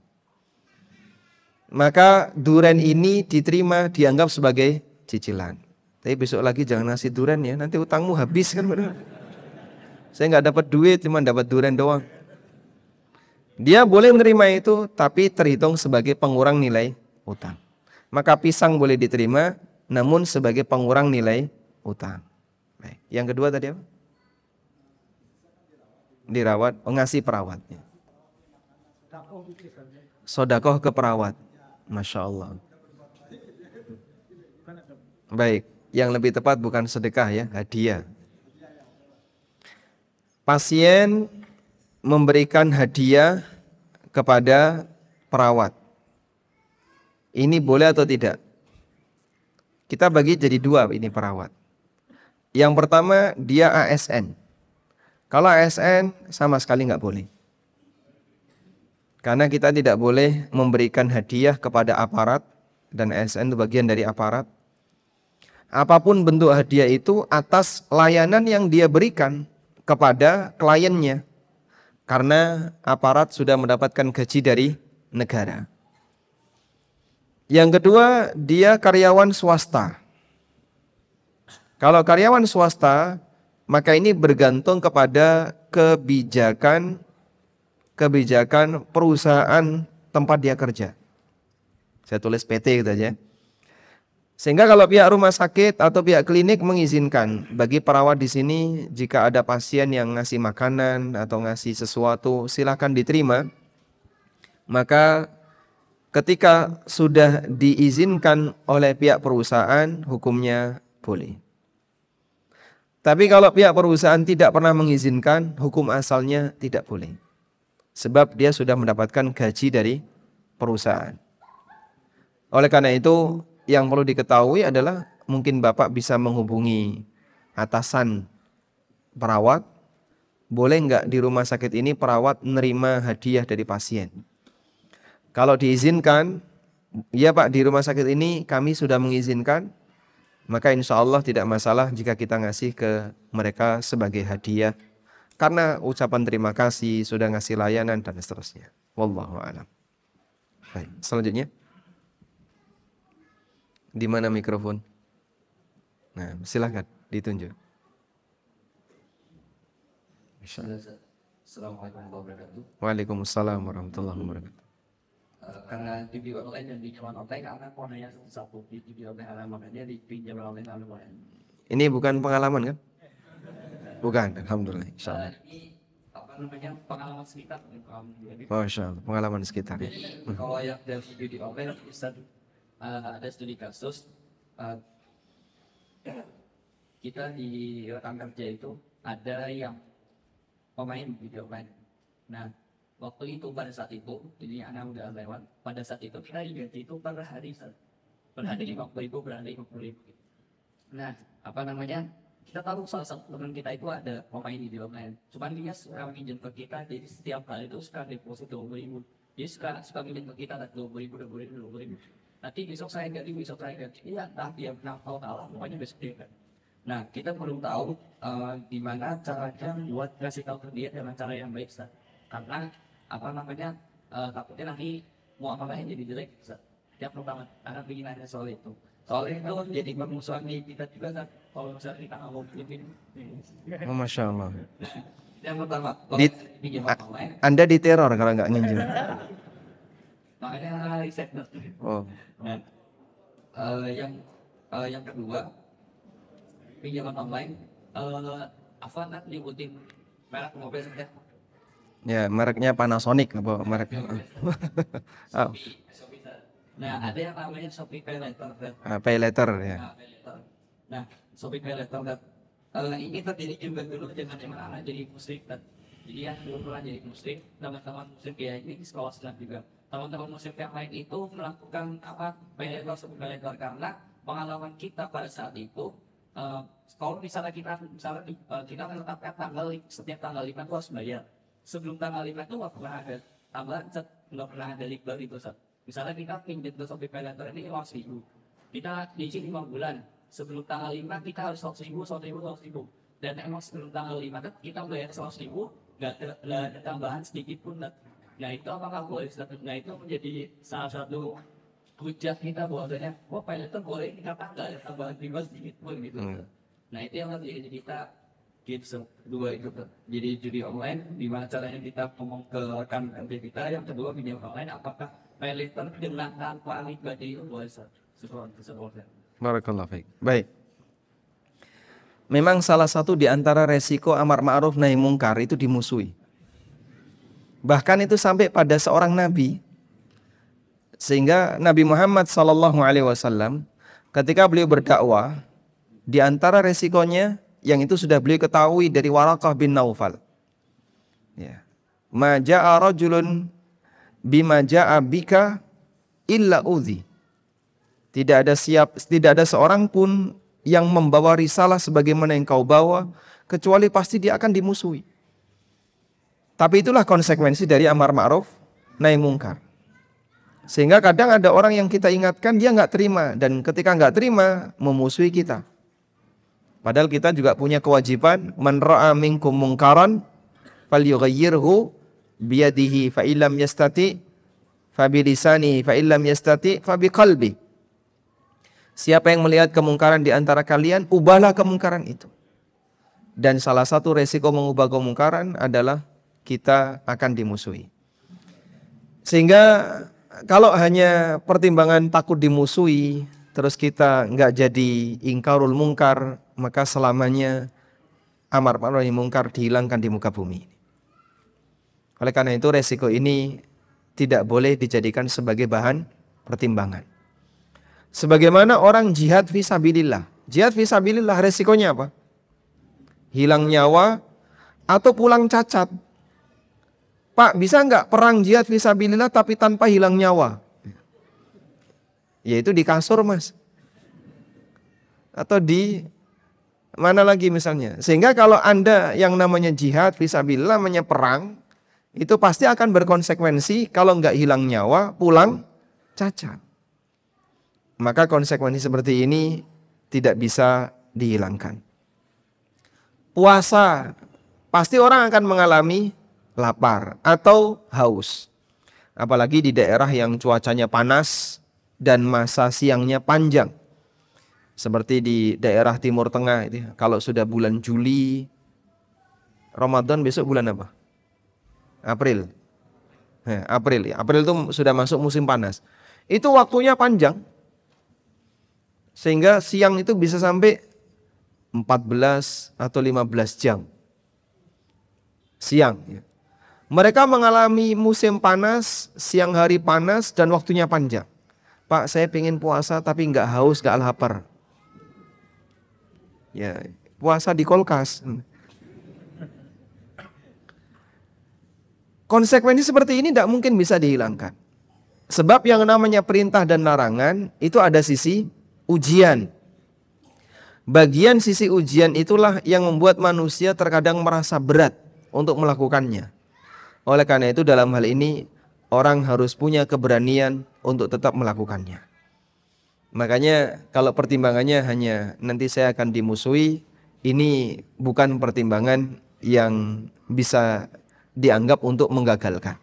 Maka duren ini diterima dianggap sebagai cicilan. Tapi besok lagi jangan ngasih duren ya, nanti utangmu habis kan benar. Saya nggak dapat duit, cuma dapat durian doang. Dia boleh menerima itu, tapi terhitung sebagai pengurang nilai utang. Maka pisang boleh diterima, namun sebagai pengurang nilai utang. Baik. Yang kedua tadi apa? Dirawat, oh, ngasih perawatnya. Sodakoh ke perawat. Masya Allah. Baik, yang lebih tepat bukan sedekah ya, hadiah. Pasien memberikan hadiah kepada perawat. Ini boleh atau tidak? Kita bagi jadi dua ini perawat. Yang pertama dia ASN. Kalau ASN sama sekali nggak boleh. Karena kita tidak boleh memberikan hadiah kepada aparat dan ASN itu bagian dari aparat. Apa pun bentuk hadiah itu atas layanan yang dia berikan kepada kliennya. Karena aparat sudah mendapatkan gaji dari negara. Yang kedua, dia karyawan swasta. Kalau karyawan swasta, maka ini bergantung kepada kebijakan kebijakan perusahaan tempat dia kerja. Saya tulis PT gitu aja. Sehingga kalau pihak rumah sakit atau pihak klinik mengizinkan bagi perawat di sini jika ada pasien yang ngasih makanan atau ngasih sesuatu silahkan diterima. Maka ketika sudah diizinkan oleh pihak perusahaan, hukumnya boleh. Tapi kalau pihak perusahaan tidak pernah mengizinkan, hukum asalnya tidak boleh. Sebab dia sudah mendapatkan gaji dari perusahaan. Oleh karena itu, yang perlu diketahui adalah mungkin Bapak bisa menghubungi atasan perawat. Boleh nggak di rumah sakit ini perawat menerima hadiah dari pasien? Kalau diizinkan, ya Pak di rumah sakit ini kami sudah mengizinkan, maka insya Allah tidak masalah jika kita ngasih ke mereka sebagai hadiah. Karena ucapan terima kasih, sudah ngasih layanan dan seterusnya. Wallahu a'lam. Baik, selanjutnya. Di mana mikrofon? Nah, silahkan ditunjuk. Assalamualaikum warahmatullahi wabarakatuh. Waalaikumsalam warahmatullahi wabarakatuh. Karena judi online dan pinjaman online karena ponanya satu di judi online alamatnya di pinjaman online alamatnya. Ini bukan pengalaman kan? Bukan, alhamdulillah. Insyaallah. ini apa namanya pengalaman sekitar Masya Allah, pengalaman sekitar. jadi kalau yang dari judi online bisa uh, ada studi kasus uh, kita di rekan kerja itu ada yang pemain judi online. Nah waktu itu pada saat itu jadi anak udah lewat pada saat itu kita digaji itu per hari per hari lima puluh ribu per hari lima puluh ribu nah apa namanya? Kita tahu salah satu teman kita itu ada pemain di online cuman dia suka minjem ke kita jadi setiap kali itu suka deposit dua puluh ribu. Dia suka suka minjem ke kita dua puluh ribu dua puluh ribu dua puluh ribu. Nanti besok saya ganti besok saya ganti. Iya entah dia menang atau kalah pokoknya besok dia ganti. Nah kita belum tahu eh, gimana caranya buat kasih tahu ke dia dengan cara yang baik Ustaz. karena apa namanya eh, takutnya nanti mau apa jadi jelek Ustaz. tiap pertama karena ingin nanya soal itu soal itu jadi permusuhan di kita juga Ustaz. kalau misalnya kita nggak mau pinjam Oh, Masya Allah. yang pertama Di- Anda diteror kalau nggak nginjem. makanya riset Oh, Nah, eh, yang eh, yang kedua pinjaman online eh apa nak nyebutin merek mobil saja ya mereknya Panasonic apa merek? oh, nah ada yang namanya Shopee Pay Later ah, pay letter ya. Nah, Pay Later. nah Shopee Pay Later? Eh, ini terjadi juga dulu dengan yang anak jadi musrik kan jadi ya dulu pernah jadi musrik teman-teman musrik ya ini di sekolah silat juga teman-teman musrik yang lain itu melakukan apa pay letter Shopee Pay Later karena pengalaman kita pada saat itu eh, kalau misalnya kita misalnya eh, kita menetapkan tanggal setiap tanggal lima itu harus bayar sebelum tanggal lima itu nggak pernah ada tambahan Sat. nggak pernah ada libel itu Sat. misalnya kita pinjam ke Shopee Pay Later ini uang seribu kita diizin lima bulan sebelum tanggal lima kita harus seratus ribu seratus ribu seratus ribu dan emang sebelum tanggal lima kan kita bayar seratus ribu nggak ada, ada tambahan sedikit pun nah itu apakah boleh nah itu menjadi salah satu hujah kita bahwasanya wah Pay Later boleh kenapa nggak ada tambahan riba sedikit pun gitu Hmm. nah itu yang menjadi kita Kids dua itu jadi judi online gimana caranya kita ngomong ke rekan kerja kita yang kedua video online apakah paylater dengan tanpa Ustaz? seperti seperti Barakallah baik. Baik. Memang salah satu di antara resiko amar ma'ruf nahi mungkar itu dimusuhi. Bahkan itu sampai pada seorang nabi. Sehingga Nabi Muhammad sallallahu alaihi wasallam ketika beliau berdakwah di antara resikonya yang itu sudah beliau ketahui dari Warakah bin Naufal. Ya. Ma ja'a rajulun bima ja'a bika illa udhi. Tidak ada siap tidak ada seorang pun yang membawa risalah sebagaimana yang kau bawa kecuali pasti dia akan dimusuhi. Tapi itulah konsekuensi dari amar ma'ruf nahi mungkar. Sehingga kadang ada orang yang kita ingatkan dia nggak terima dan ketika nggak terima memusuhi kita. Padahal kita juga punya kewajiban man ra'a minkum mungkaran falyughayyirhu biyadihi fa illam yastati fa bilisani fa illam yastati fa biqalbi. Siapa yang melihat kemungkaran di antara kalian, ubahlah kemungkaran itu. Dan salah satu resiko mengubah kemungkaran adalah kita akan dimusuhi. Sehingga kalau hanya pertimbangan takut dimusuhi, terus kita nggak jadi ingkarul mungkar, maka selamanya amar ma'ruf mungkar dihilangkan di muka bumi. Oleh karena itu resiko ini tidak boleh dijadikan sebagai bahan pertimbangan. Sebagaimana orang jihad visabilillah. Jihad visabilillah resikonya apa? Hilang nyawa atau pulang cacat. Pak, bisa nggak perang jihad visabilillah tapi tanpa hilang nyawa? Yaitu di kasur mas. Atau di mana lagi misalnya. Sehingga kalau anda yang namanya jihad visabilillah namanya perang. Itu pasti akan berkonsekuensi kalau nggak hilang nyawa, pulang cacat maka konsekuensi seperti ini tidak bisa dihilangkan. Puasa pasti orang akan mengalami lapar atau haus. Apalagi di daerah yang cuacanya panas dan masa siangnya panjang. Seperti di daerah Timur Tengah itu, kalau sudah bulan Juli, Ramadan besok bulan apa? April. April, April itu sudah masuk musim panas. Itu waktunya panjang, sehingga siang itu bisa sampai 14 atau 15 jam. Siang. Ya. Mereka mengalami musim panas, siang hari panas, dan waktunya panjang. Pak, saya pengen puasa tapi nggak haus, nggak lapar. Ya, puasa di kolkas. Konsekuensi seperti ini tidak mungkin bisa dihilangkan. Sebab yang namanya perintah dan larangan itu ada sisi ujian. Bagian sisi ujian itulah yang membuat manusia terkadang merasa berat untuk melakukannya. Oleh karena itu dalam hal ini orang harus punya keberanian untuk tetap melakukannya. Makanya kalau pertimbangannya hanya nanti saya akan dimusuhi, ini bukan pertimbangan yang bisa dianggap untuk menggagalkan.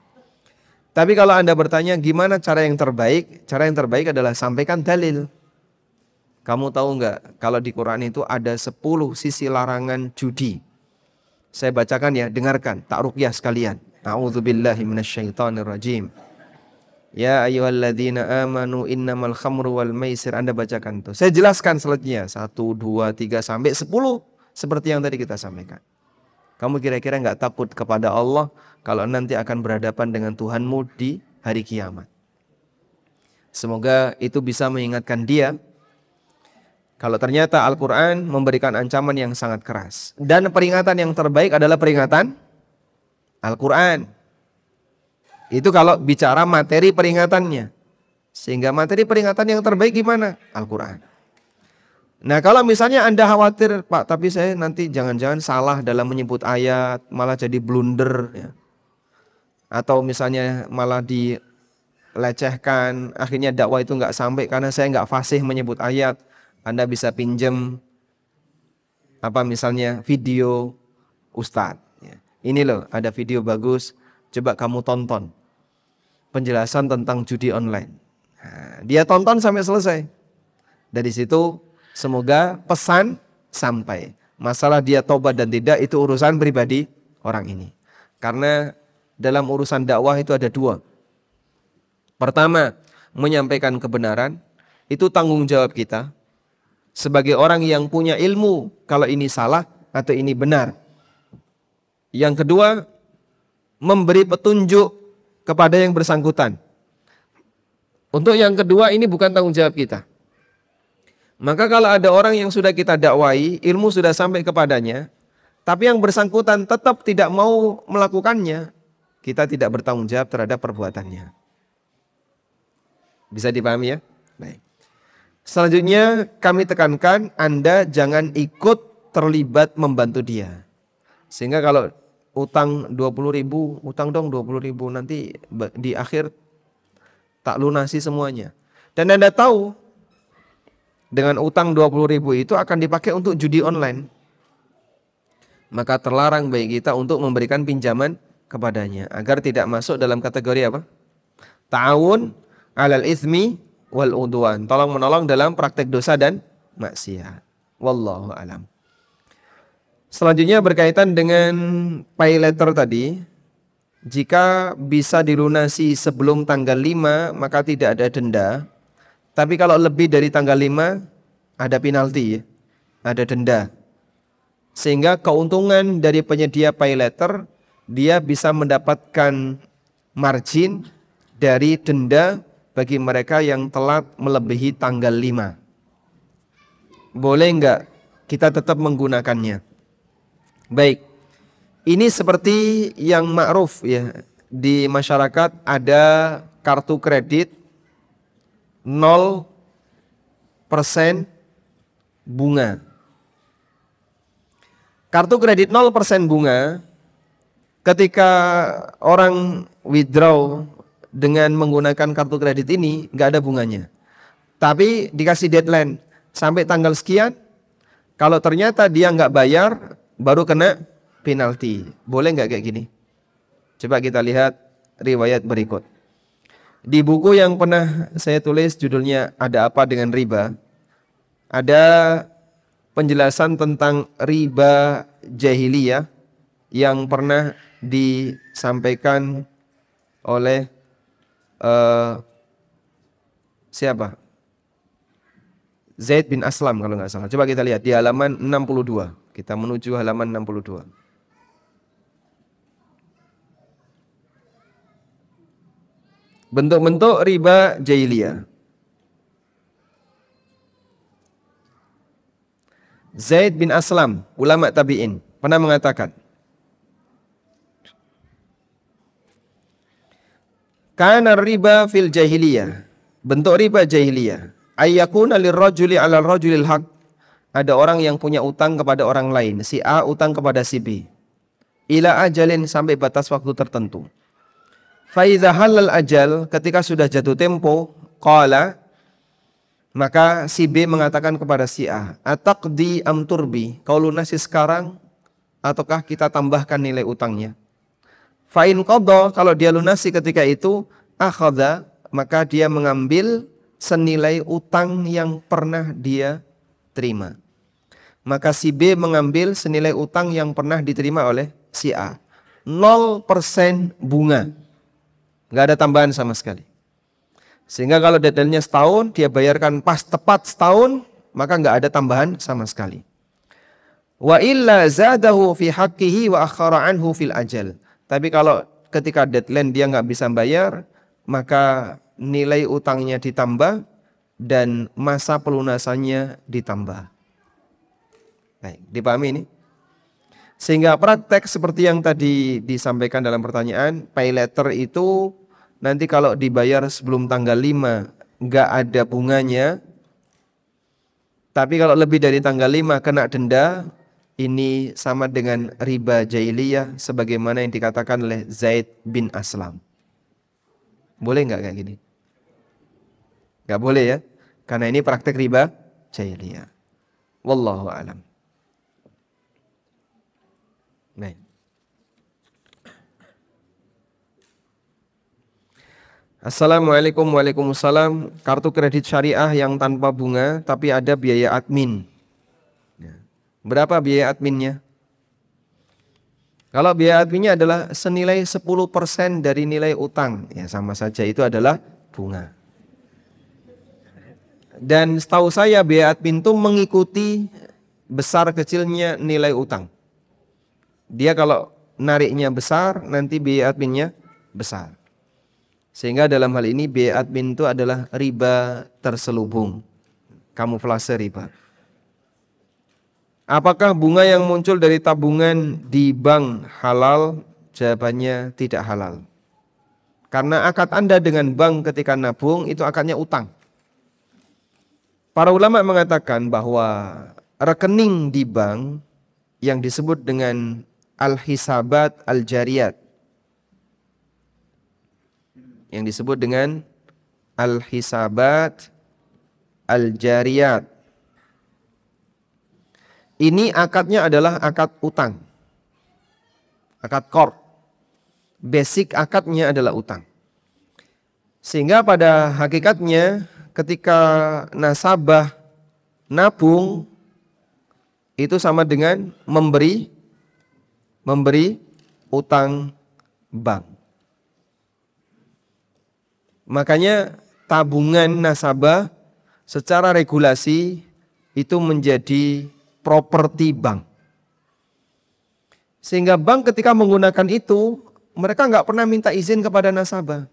Tapi kalau Anda bertanya gimana cara yang terbaik? Cara yang terbaik adalah sampaikan dalil. Kamu tahu nggak kalau di Quran itu ada 10 sisi larangan judi. Saya bacakan ya, dengarkan, tak rukyah sekalian. A'udzubillahi minasyaitonirrajim. Ya ayyuhalladzina amanu innamal khamru wal maisir. Anda bacakan tuh. Saya jelaskan selanjutnya. Satu, dua, tiga, sampai sepuluh. Seperti yang tadi kita sampaikan. Kamu kira-kira nggak takut kepada Allah kalau nanti akan berhadapan dengan Tuhanmu di hari kiamat. Semoga itu bisa mengingatkan dia kalau ternyata Al-Quran memberikan ancaman yang sangat keras. Dan peringatan yang terbaik adalah peringatan Al-Quran. Itu kalau bicara materi peringatannya. Sehingga materi peringatan yang terbaik gimana? Al-Quran. Nah kalau misalnya Anda khawatir, Pak, tapi saya nanti jangan-jangan salah dalam menyebut ayat, malah jadi blunder. Ya. Atau misalnya malah dilecehkan, akhirnya dakwah itu nggak sampai karena saya nggak fasih menyebut ayat anda bisa pinjam apa misalnya video Ustadz. Ya. Ini loh ada video bagus, coba kamu tonton. Penjelasan tentang judi online. Nah, dia tonton sampai selesai. Dari situ semoga pesan sampai. Masalah dia tobat dan tidak itu urusan pribadi orang ini. Karena dalam urusan dakwah itu ada dua. Pertama, menyampaikan kebenaran itu tanggung jawab kita sebagai orang yang punya ilmu kalau ini salah atau ini benar. Yang kedua, memberi petunjuk kepada yang bersangkutan. Untuk yang kedua ini bukan tanggung jawab kita. Maka kalau ada orang yang sudah kita dakwai, ilmu sudah sampai kepadanya, tapi yang bersangkutan tetap tidak mau melakukannya, kita tidak bertanggung jawab terhadap perbuatannya. Bisa dipahami ya? Baik. Selanjutnya kami tekankan Anda jangan ikut terlibat membantu dia. Sehingga kalau utang 20 ribu, utang dong 20 ribu, nanti di akhir tak lunasi semuanya. Dan Anda tahu dengan utang 20 ribu itu akan dipakai untuk judi online. Maka terlarang bagi kita untuk memberikan pinjaman kepadanya agar tidak masuk dalam kategori apa? Ta'awun alal ismi wal udwan. Tolong menolong dalam praktek dosa dan maksiat. Wallahu alam. Selanjutnya berkaitan dengan pay letter tadi. Jika bisa dilunasi sebelum tanggal 5 maka tidak ada denda. Tapi kalau lebih dari tanggal 5 ada penalti, ada denda. Sehingga keuntungan dari penyedia pay letter dia bisa mendapatkan margin dari denda bagi mereka yang telat melebihi tanggal 5. Boleh enggak kita tetap menggunakannya? Baik. Ini seperti yang ma'ruf ya. Di masyarakat ada kartu kredit 0% bunga. Kartu kredit 0% bunga ketika orang withdraw dengan menggunakan kartu kredit ini nggak ada bunganya. Tapi dikasih deadline sampai tanggal sekian. Kalau ternyata dia nggak bayar, baru kena penalti. Boleh nggak kayak gini? Coba kita lihat riwayat berikut. Di buku yang pernah saya tulis judulnya Ada Apa Dengan Riba, ada penjelasan tentang riba jahiliyah yang pernah disampaikan oleh uh, siapa? Zaid bin Aslam kalau nggak salah. Coba kita lihat di halaman 62. Kita menuju halaman 62. Bentuk-bentuk riba jahiliyah. Zaid bin Aslam, ulama tabi'in, pernah mengatakan, Kana riba fil jahiliyah. Bentuk riba jahiliyah. Ayyakuna lirrajuli ala rajulil haq ada orang yang punya utang kepada orang lain. Si A utang kepada si B. Ila ajalin sampai batas waktu tertentu. Faiza halal ajal ketika sudah jatuh tempo. Qala maka si B mengatakan kepada si A. Ataqdi am turbi. Kau lunasi sekarang ataukah kita tambahkan nilai utangnya. Fa'in qadha kalau dia lunasi ketika itu. Akhadha maka dia mengambil senilai utang yang pernah dia terima. Maka si B mengambil senilai utang yang pernah diterima oleh si A. 0% bunga. Nggak ada tambahan sama sekali. Sehingga kalau detailnya setahun, dia bayarkan pas tepat setahun, maka nggak ada tambahan sama sekali. Wa illa zadahu fi haqqihi wa akhara anhu fil ajal. Tapi kalau ketika deadline dia nggak bisa bayar, maka nilai utangnya ditambah dan masa pelunasannya ditambah. Baik, dipahami ini? Sehingga praktek seperti yang tadi disampaikan dalam pertanyaan, pay letter itu nanti kalau dibayar sebelum tanggal 5 nggak ada bunganya. Tapi kalau lebih dari tanggal 5 kena denda, ini sama dengan riba jahiliyah sebagaimana yang dikatakan oleh Zaid bin Aslam. Boleh nggak kayak gini? Nggak boleh ya? Karena ini praktek riba jahiliyah. Wallahu alam. Baik. Assalamualaikum Waalaikumsalam Kartu kredit syariah yang tanpa bunga Tapi ada biaya admin ya. Berapa biaya adminnya? Kalau biaya adminnya adalah senilai 10% dari nilai utang, ya sama saja itu adalah bunga. Dan setahu saya biaya admin itu mengikuti besar kecilnya nilai utang. Dia kalau nariknya besar, nanti biaya adminnya besar. Sehingga dalam hal ini biaya admin itu adalah riba terselubung. Kamuflase riba. Apakah bunga yang muncul dari tabungan di bank halal? Jawabannya tidak halal. Karena akad Anda dengan bank ketika nabung itu akadnya utang. Para ulama mengatakan bahwa rekening di bank yang disebut dengan al-hisabat al-jariyat yang disebut dengan al-hisabat al-jariyat ini akadnya adalah akad utang. Akad kor. Basic akadnya adalah utang. Sehingga pada hakikatnya ketika nasabah nabung itu sama dengan memberi memberi utang bank. Makanya tabungan nasabah secara regulasi itu menjadi properti bank. Sehingga bank ketika menggunakan itu, mereka nggak pernah minta izin kepada nasabah.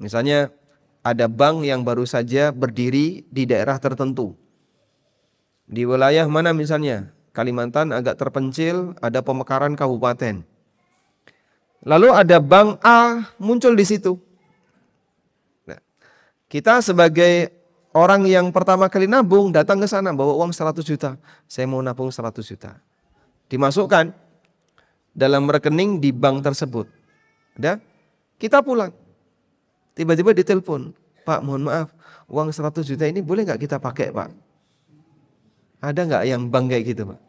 Misalnya ada bank yang baru saja berdiri di daerah tertentu. Di wilayah mana misalnya? Kalimantan agak terpencil, ada pemekaran kabupaten. Lalu ada bank A muncul di situ. Nah, kita sebagai Orang yang pertama kali nabung datang ke sana bawa uang 100 juta. Saya mau nabung 100 juta. Dimasukkan dalam rekening di bank tersebut. Ada? Kita pulang. Tiba-tiba ditelepon. Pak mohon maaf, uang 100 juta ini boleh nggak kita pakai Pak? Ada nggak yang bank gitu Pak?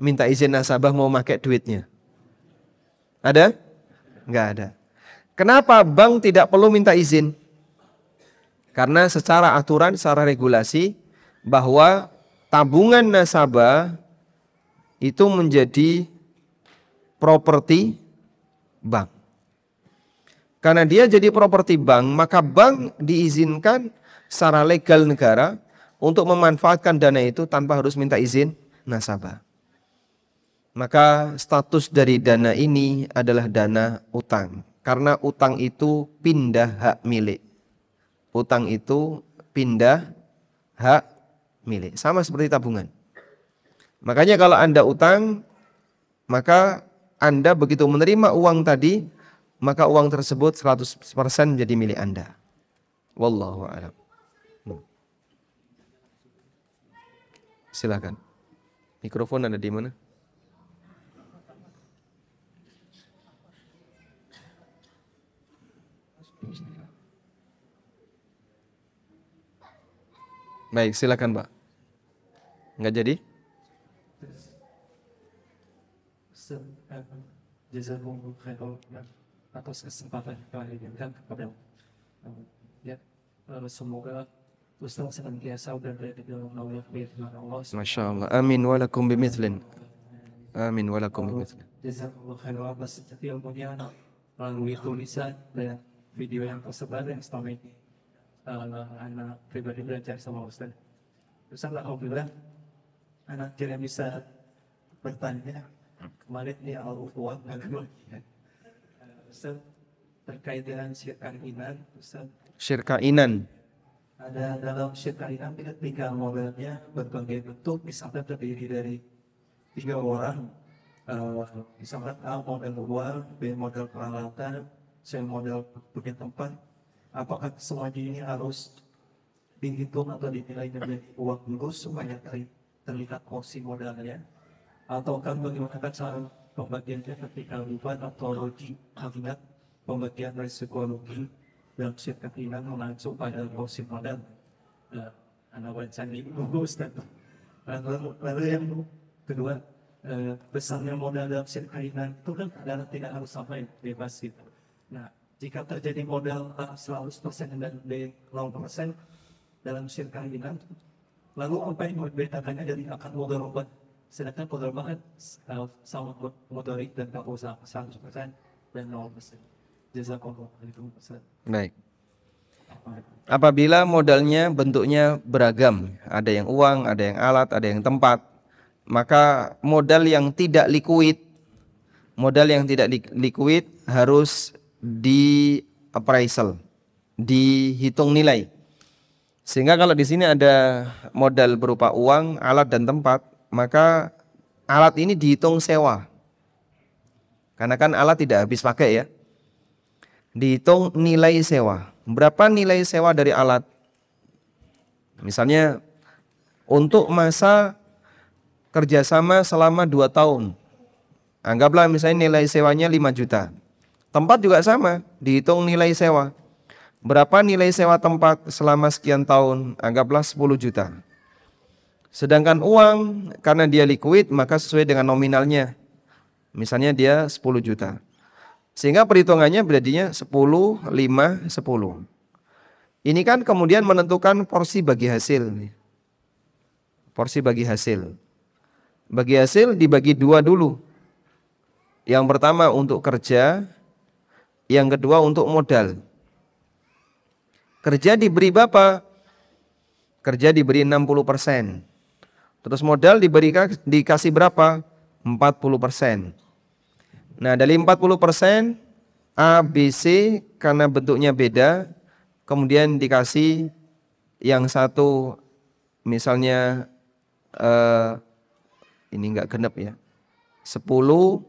Minta izin nasabah mau pakai duitnya. Ada? Nggak ada. Kenapa bank tidak perlu minta izin? Karena secara aturan, secara regulasi bahwa tabungan nasabah itu menjadi properti bank. Karena dia jadi properti bank, maka bank diizinkan secara legal negara untuk memanfaatkan dana itu tanpa harus minta izin nasabah. Maka status dari dana ini adalah dana utang. Karena utang itu pindah hak milik utang itu pindah hak milik. Sama seperti tabungan. Makanya kalau Anda utang, maka Anda begitu menerima uang tadi, maka uang tersebut 100% menjadi milik Anda. Wallahu a'lam. Hmm. Silakan. Mikrofon ada di mana? Baik, silakan Pak. Enggak jadi? Jazakumullah khairan atas kesempatan kali ini kan kepada ya semoga Ustaz senantiasa berada di dalam naungan Allah. Masya Allah. Amin walakum bimithlin. Amin walakum bimithlin. Jazakumullah khairan atas setiap ilmunya melalui tulisan dan video yang tersebar yang selama ini uh, anak pribadi belajar sama Ustaz. Ustaz Alhamdulillah anak tidak bisa bertanya kemarin di Al-Uqwa Ustaz terkait dengan syirkainan Ustaz. Syirkainan. ada dalam syirkainan tiga modelnya berbagai bentuk. Misalnya terdiri dari tiga orang. Uh, misalnya A model luar, B model peralatan, C model punya tempat. Apakah semuanya ini harus dihitung atau dinilai menjadi uang dulu? Supaya terlihat porsi modalnya. Ataukah bagaimana cara pembagiannya ketika beban atau logi akibat pembagian risiko logi dalam sirkuit ini mengacu pada porsi modal uh, anak baca ini bagus dan lalu, lalu yang kedua uh, besarnya modal dalam sirkuit itu kan adalah tidak harus sampai bebas gitu. Nah jika terjadi modal uh, 100% dan B 0% dalam sirkainan Lalu apa yang membedakannya dari akad mudharabah? Sedangkan mudharabah kan uh, sama mudhari dan kamu sama 100% dan 0%. Jazakallah. Waalaikumsalam. Baik. Apabila modalnya bentuknya beragam, ada yang uang, ada yang alat, ada yang tempat, maka modal yang tidak liquid, modal yang tidak li- liquid harus di appraisal, dihitung nilai. Sehingga kalau di sini ada modal berupa uang, alat dan tempat, maka alat ini dihitung sewa. Karena kan alat tidak habis pakai ya. Dihitung nilai sewa. Berapa nilai sewa dari alat? Misalnya untuk masa kerjasama selama 2 tahun. Anggaplah misalnya nilai sewanya 5 juta. Tempat juga sama, dihitung nilai sewa. Berapa nilai sewa tempat selama sekian tahun? Anggaplah 10 juta. Sedangkan uang karena dia liquid maka sesuai dengan nominalnya. Misalnya dia 10 juta. Sehingga perhitungannya berarti 10, 5, 10. Ini kan kemudian menentukan porsi bagi hasil. Porsi bagi hasil. Bagi hasil dibagi dua dulu. Yang pertama untuk kerja, yang kedua untuk modal. Kerja diberi berapa? Kerja diberi 60%. Terus modal diberi dikasih berapa? 40%. Nah, dari 40% A, B, C karena bentuknya beda, kemudian dikasih yang satu misalnya eh, ini enggak genep ya. 10 10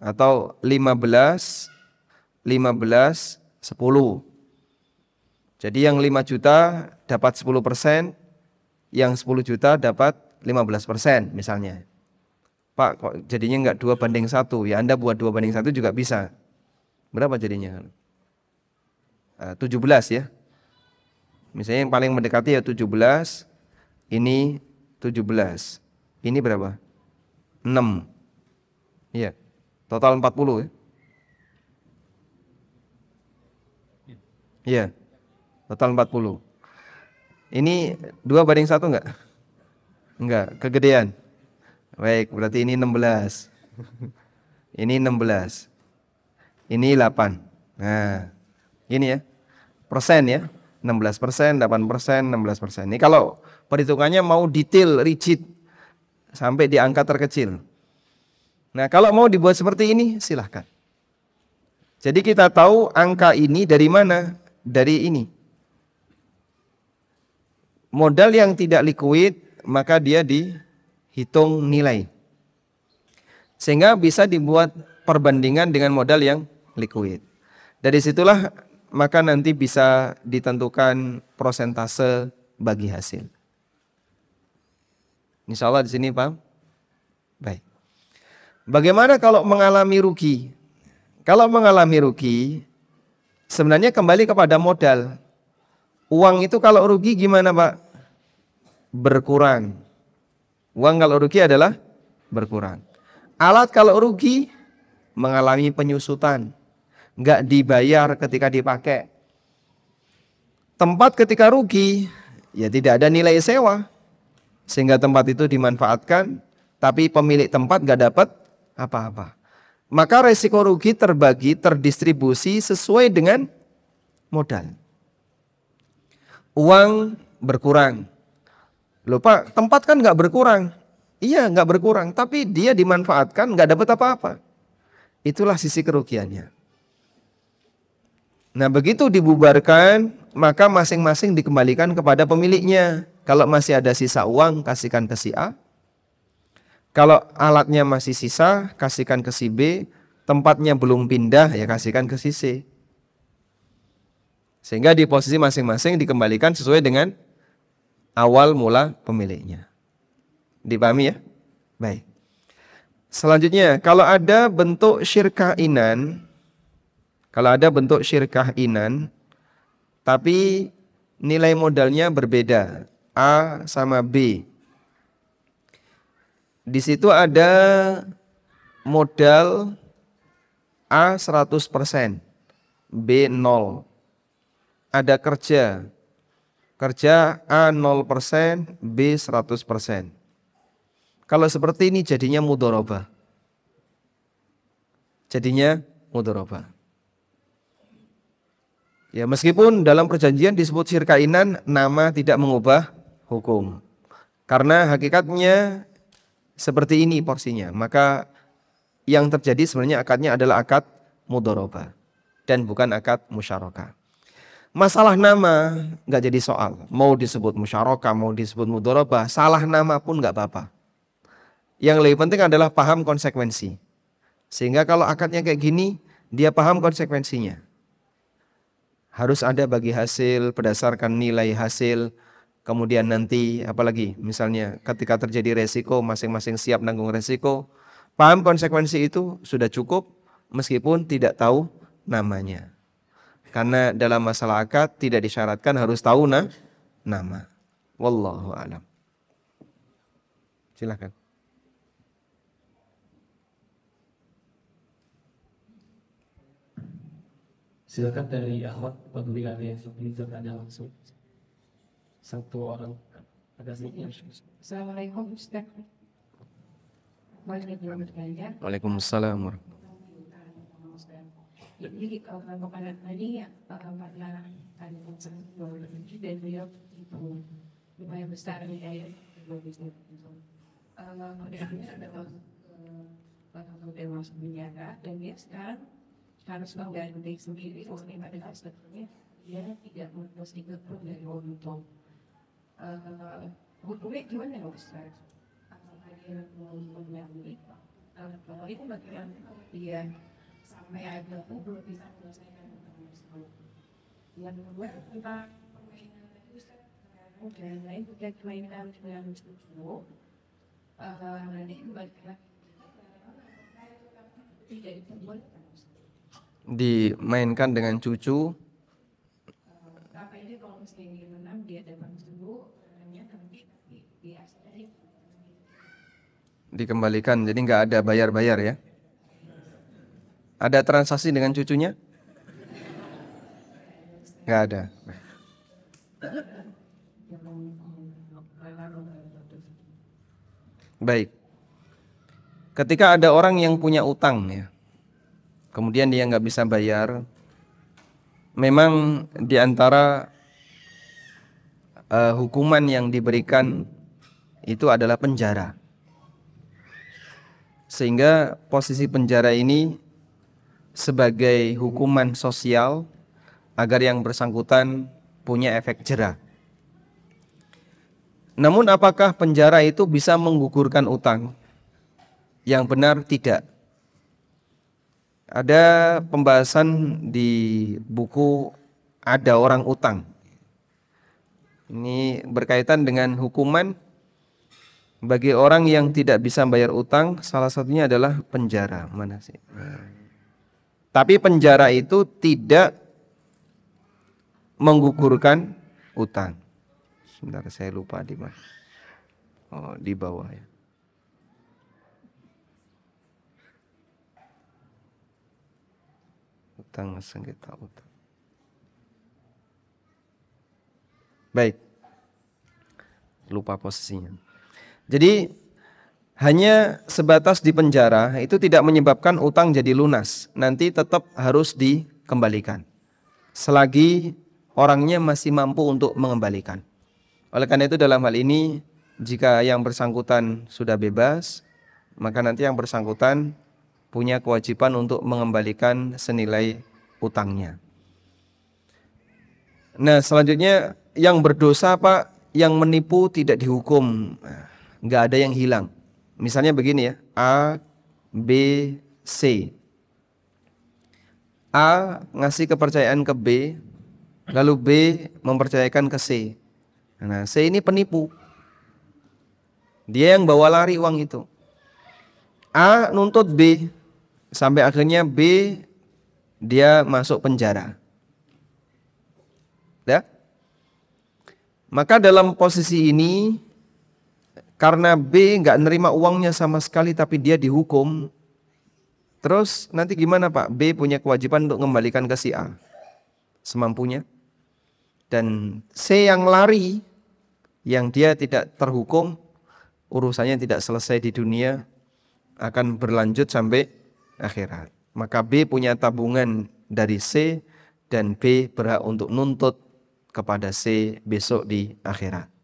atau 15 15 10. Jadi yang 5 juta dapat 10 persen, yang 10 juta dapat 15 persen misalnya. Pak kok jadinya enggak dua banding satu ya Anda buat dua banding satu juga bisa. Berapa jadinya? Uh, 17 ya. Misalnya yang paling mendekati ya 17, ini 17. Ini berapa? 6. Iya. Total 40 ya. Iya. Total 40. Ini dua banding satu enggak? Enggak, kegedean. Baik, berarti ini 16. ini 16. Ini 8. Nah, ini ya. Persen ya. 16 persen, 8 persen, 16 persen. Ini kalau perhitungannya mau detail, rigid, sampai di angka terkecil. Nah, kalau mau dibuat seperti ini, silahkan. Jadi kita tahu angka ini dari mana? Dari ini. Modal yang tidak liquid, maka dia dihitung nilai. Sehingga bisa dibuat perbandingan dengan modal yang liquid. Dari situlah maka nanti bisa ditentukan prosentase bagi hasil. Insya Allah di sini Pak. Baik. Bagaimana kalau mengalami rugi? Kalau mengalami rugi, sebenarnya kembali kepada modal. Uang itu kalau rugi gimana Pak? Berkurang. Uang kalau rugi adalah berkurang. Alat kalau rugi mengalami penyusutan. Nggak dibayar ketika dipakai. Tempat ketika rugi, ya tidak ada nilai sewa. Sehingga tempat itu dimanfaatkan, tapi pemilik tempat nggak dapat apa-apa. Maka resiko rugi terbagi, terdistribusi sesuai dengan modal. Uang berkurang. Lupa, tempat kan nggak berkurang. Iya nggak berkurang, tapi dia dimanfaatkan nggak dapat apa-apa. Itulah sisi kerugiannya. Nah begitu dibubarkan, maka masing-masing dikembalikan kepada pemiliknya. Kalau masih ada sisa uang, kasihkan ke si A. Kalau alatnya masih sisa, kasihkan ke si B. Tempatnya belum pindah, ya kasihkan ke si C. Sehingga di posisi masing-masing dikembalikan sesuai dengan awal mula pemiliknya. Dipahami ya? Baik. Selanjutnya, kalau ada bentuk syirkah inan, kalau ada bentuk syirkah inan, tapi nilai modalnya berbeda, A sama B. Di situ ada modal A 100%, B 0. Ada kerja Kerja A 0%, B 100%. Kalau seperti ini jadinya mudoroba. Jadinya mudoroba. Ya meskipun dalam perjanjian disebut syirkainan nama tidak mengubah hukum. Karena hakikatnya seperti ini porsinya. Maka yang terjadi sebenarnya akadnya adalah akad mudoroba dan bukan akad musyarakah. Masalah nama nggak jadi soal. Mau disebut musyarakah, mau disebut mudoroba, salah nama pun nggak apa-apa. Yang lebih penting adalah paham konsekuensi. Sehingga kalau akadnya kayak gini, dia paham konsekuensinya. Harus ada bagi hasil berdasarkan nilai hasil. Kemudian nanti apalagi misalnya ketika terjadi resiko masing-masing siap nanggung resiko. Paham konsekuensi itu sudah cukup meskipun tidak tahu namanya. Karena dalam masalah akad tidak disyaratkan harus tahu na nama. Wallahu alam. Silakan. Silakan dari Ahmad apabila yang seperti ada langsung satu orang ada sedikit. Assalamualaikum Ustaz. Waalaikumsalam. Waalaikumsalam warahmatullahi Jadi kalau kepada tadi ya karena ada concern dan beliau itu lumayan besar nih ya bisnis itu. Kemudiannya adalah kalau dia masuk menjaga dan dia sekarang harus mengganti sendiri uang pada sebetulnya dia tidak mesti pun dari untung. Hukumnya gimana ya Ustaz? Apakah dia mau mengambil? Kalau itu bagaimana dia sampai ada belum bisa menyelesaikan hutang Yang kedua tentang permainan tadi Ustaz, dan lain juga dengan. Nanti kembali lagi tidak diperbolehkan Ustaz. Dimainkan dengan cucu Apa ini kalau misalnya dia menang dia dapat dulu namanya nanti biasa aja. dikembalikan, jadi nggak ada bayar-bayar ya. Ada transaksi dengan cucunya? Nggak ada. Baik. Ketika ada orang yang punya utang ya, kemudian dia nggak bisa bayar, memang di antara eh, hukuman yang diberikan itu adalah penjara. Sehingga posisi penjara ini sebagai hukuman sosial agar yang bersangkutan punya efek jerah. Namun apakah penjara itu bisa menggugurkan utang? Yang benar tidak. Ada pembahasan di buku Ada Orang Utang. Ini berkaitan dengan hukuman bagi orang yang tidak bisa bayar utang, salah satunya adalah penjara. Mana sih? Tapi penjara itu tidak menggugurkan utang. Sebentar saya lupa di mana. Oh, di bawah ya. Utang sengketa utang. Baik. Lupa posisinya. Jadi hanya sebatas di penjara itu tidak menyebabkan utang jadi lunas. Nanti tetap harus dikembalikan. Selagi orangnya masih mampu untuk mengembalikan. Oleh karena itu dalam hal ini jika yang bersangkutan sudah bebas, maka nanti yang bersangkutan punya kewajiban untuk mengembalikan senilai utangnya. Nah, selanjutnya yang berdosa Pak, yang menipu tidak dihukum. Nggak ada yang hilang. Misalnya begini ya, A, B, C. A ngasih kepercayaan ke B, lalu B mempercayakan ke C. Nah, C ini penipu. Dia yang bawa lari uang itu. A nuntut B, sampai akhirnya B dia masuk penjara. Ya? Maka dalam posisi ini karena B nggak nerima uangnya sama sekali tapi dia dihukum. Terus nanti gimana Pak? B punya kewajiban untuk mengembalikan ke si A semampunya. Dan C yang lari, yang dia tidak terhukum, urusannya tidak selesai di dunia, akan berlanjut sampai akhirat. Maka B punya tabungan dari C dan B berhak untuk nuntut kepada C besok di akhirat.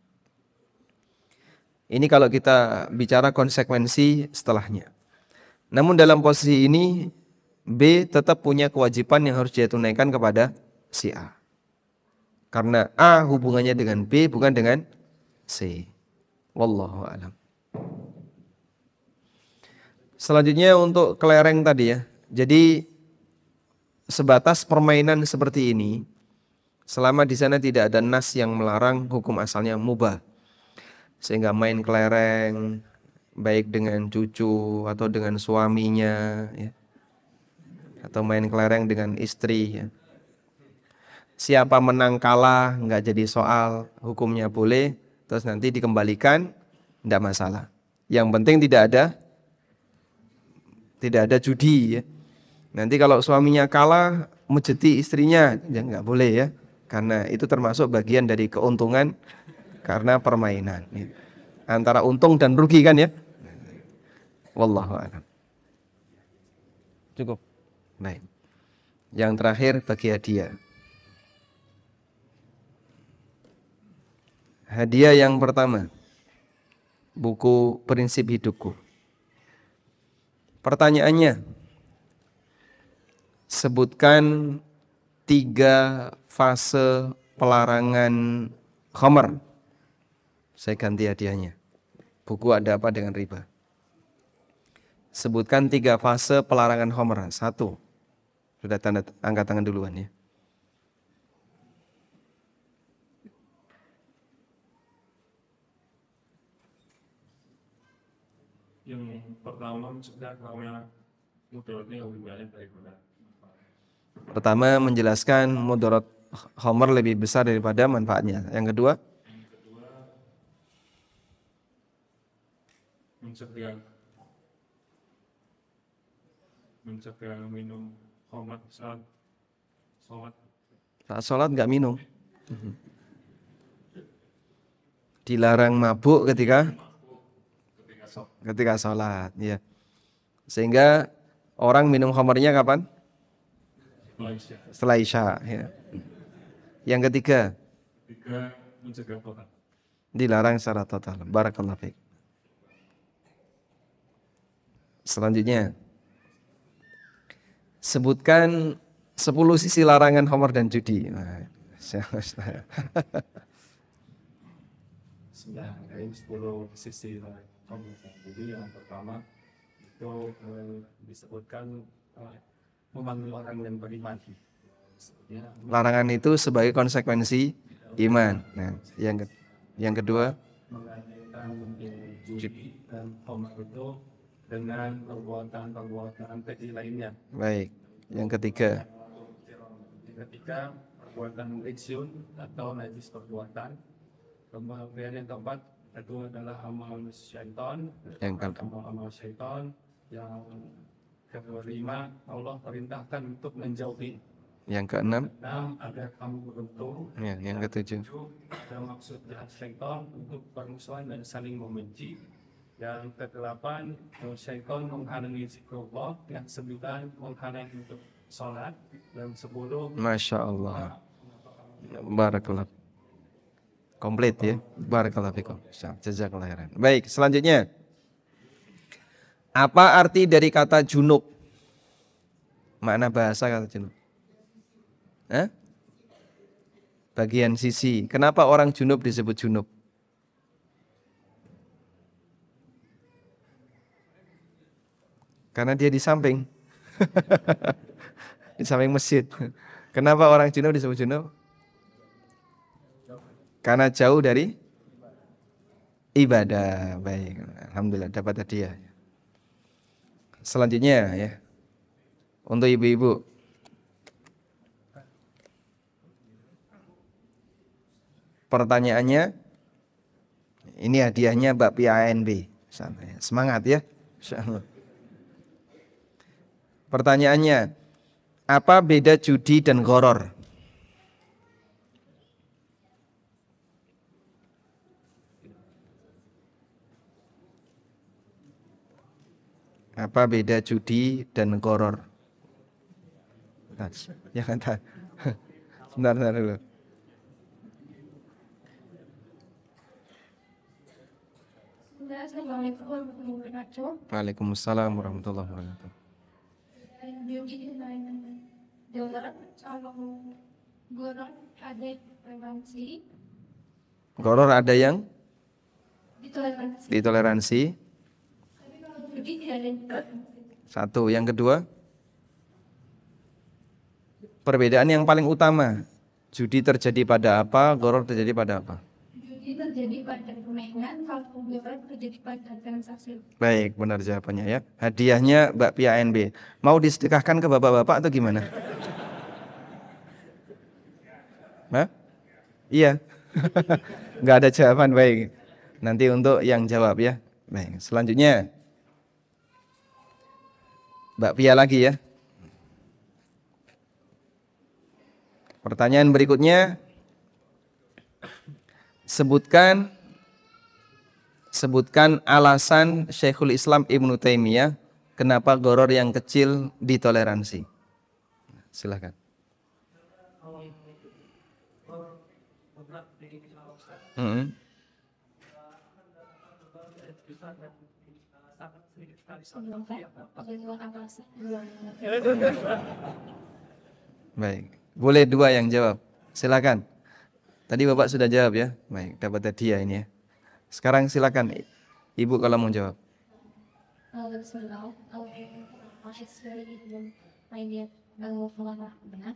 Ini kalau kita bicara konsekuensi setelahnya. Namun dalam posisi ini B tetap punya kewajiban yang harus dia tunaikan kepada si A. Karena A hubungannya dengan B bukan dengan C. Wallahu alam. Selanjutnya untuk kelereng tadi ya. Jadi sebatas permainan seperti ini selama di sana tidak ada nas yang melarang hukum asalnya mubah. Sehingga main kelereng baik dengan cucu atau dengan suaminya ya. Atau main kelereng dengan istri ya. Siapa menang kalah nggak jadi soal hukumnya boleh terus nanti dikembalikan tidak masalah. Yang penting tidak ada tidak ada judi ya. Nanti kalau suaminya kalah menjadi istrinya ya nggak boleh ya. Karena itu termasuk bagian dari keuntungan karena permainan. Antara untung dan rugi kan ya? Wallahu a'lam. Cukup. Baik. Yang terakhir bagi hadiah. Hadiah yang pertama, buku Prinsip Hidupku. Pertanyaannya, sebutkan tiga fase pelarangan khomer. Saya ganti hadiahnya. Buku ada apa dengan riba? Sebutkan tiga fase pelarangan khomer. Satu, sudah tanda angkat tangan duluan ya. yang pertama sudah mudaratnya lebih banyak daripada Pertama menjelaskan mudarat Homer lebih besar daripada manfaatnya. Yang kedua mencegah mencegah minum homer saat sholat saat sholat nggak minum. Dilarang mabuk ketika ketika sholat, ya. Sehingga orang minum homernya kapan? Setelah isya. Ya. Yang ketiga, tiga mencegah total dilarang secara total. Barakallahu fiik. Selanjutnya, sebutkan 10 sisi larangan homer dan judi. Nah, dari 10 sisi komunitas. Jadi yang pertama itu eh, disebutkan eh, memanggil orang yang beriman. Ya, Larangan itu sebagai konsekuensi iman. Nah, yang ke- yang kedua, mengaitkan judi dan homer itu dengan perbuatan-perbuatan keji lainnya. baik. Yang ketiga, Ketika perbuatan iksyun atau najis perbuatan, kemudian yang keempat itu adalah amal syaitan, Yang keempat. amal-amal syaitan yang kelima Allah perintahkan untuk menjauhi yang keenam, enam agar kamu beruntung ya, yang ketujuh. tujuh ada maksud jahat syaitan untuk permusuhan dan saling membenci yang kedelapan syaitan menghalangi zikrullah yang sembilan menghalangi untuk sholat dan sepuluh Masya Allah. Barakallah. Komplit ya. Barakallah fikum. Jazakallah khairan. Baik, selanjutnya. Apa arti dari kata junub? Makna bahasa kata junub. Hah? Bagian sisi. Kenapa orang junub disebut junub? Karena dia di samping. di samping masjid. Kenapa orang junub disebut junub? Karena jauh dari ibadah. Baik, alhamdulillah dapat hadiah. Selanjutnya ya. Untuk ibu-ibu. Pertanyaannya ini hadiahnya Mbak PANB. Semangat ya. Insyaallah. Pertanyaannya, apa beda judi dan goror? Apa beda judi dan goror? Ya kan Sebentar, sebentar dulu. Waalaikumsalam warahmatullahi wabarakatuh. Gorong ada toleransi, Goror ada yang ditoleransi. ditoleransi. Satu, yang kedua perbedaan yang paling utama. Judi terjadi pada apa? Goror terjadi pada apa? Terjadi kalau terjadi pada transaksi. Baik, benar jawabannya ya. Hadiahnya Mbak Pia NB. Mau disedekahkan ke bapak-bapak atau gimana? Hah? Iya. Nggak ada jawaban, baik. Nanti untuk yang jawab ya. Baik, selanjutnya. Mbak Pia lagi ya. Pertanyaan berikutnya. Sebutkan sebutkan alasan Syekhul Islam Ibnu Taimiyah kenapa goror yang kecil ditoleransi. Silakan. Hmm. Baik, boleh dua yang jawab. Silakan. Tadi Bapak sudah jawab ya. Baik, dapat hadiah ini ya. Sekarang silakan Ibu kalau mau jawab. Kalau Bismillah, kalau masih sekali belum lihat kalau melanggar benar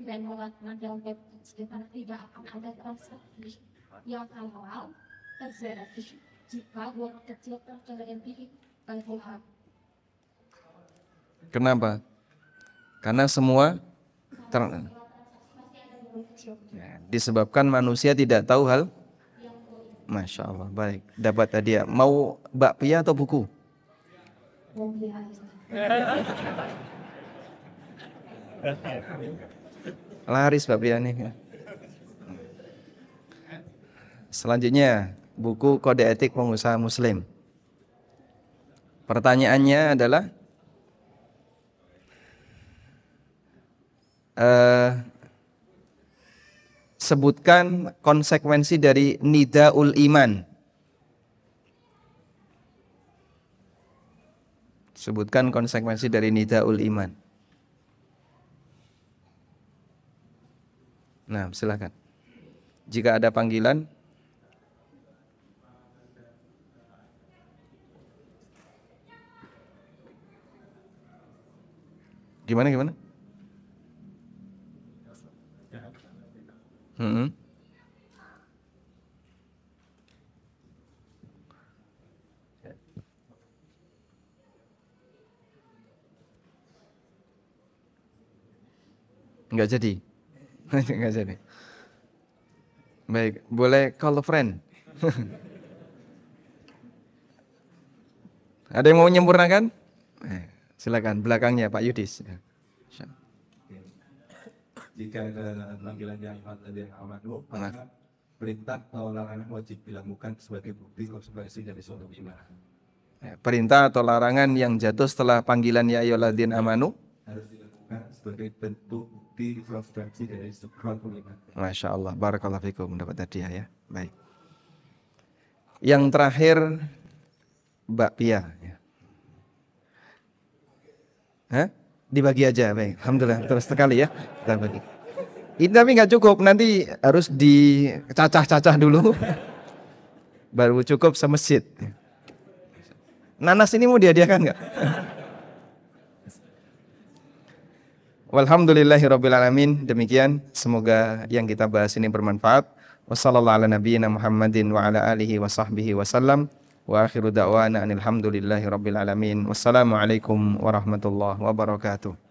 dan melanggar dalam sekitar tidak akan ada transaksi yang halal terjadi jika uang kecil terjadi oleh Tuhan. Kenapa? Karena semua ter- Ya, disebabkan manusia tidak tahu hal Masya Allah, baik. Dapat hadiah. Mau bakpia atau buku? Laris bakpia nih. Selanjutnya, buku Kode Etik Pengusaha Muslim. Pertanyaannya adalah eh, sebutkan konsekuensi dari nidaul iman. Sebutkan konsekuensi dari nidaul iman. Nah, silakan. Jika ada panggilan Gimana gimana? Hmm. Enggak jadi. Enggak jadi. Baik, boleh call a friend. Ada yang mau menyempurnakan? Eh, silakan belakangnya Pak Yudis. Jika ada panggilan yang yang amanu maka perintah atau larangan wajib dilakukan sebagai bukti konsekuensi dari suatu iman Ya, Perintah atau larangan yang jatuh setelah panggilan ya ayyuhalladzina amanu. harus dilakukan sebagai bentuk bukti konsekuensi dari suatu iman Masya Allah, barakallahu fikum mendapat hadiah ya. Baik. Yang terakhir Mbak Pia. Ya. Hah? Dibagi aja, baik. Alhamdulillah, terus sekali ya. Kita bagi. Ini tapi nggak cukup, nanti harus dicacah-cacah dulu. Baru cukup semesit. Nanas ini mau dihadiahkan nggak? Walhamdulillahirrabbilalamin. Demikian semoga yang kita bahas ini bermanfaat. Wassalamualaikum warahmatullahi Muhammadin wa akhiru da'wana anilhamdulillahi rabbil alamin. Wassalamualaikum warahmatullahi wabarakatuh.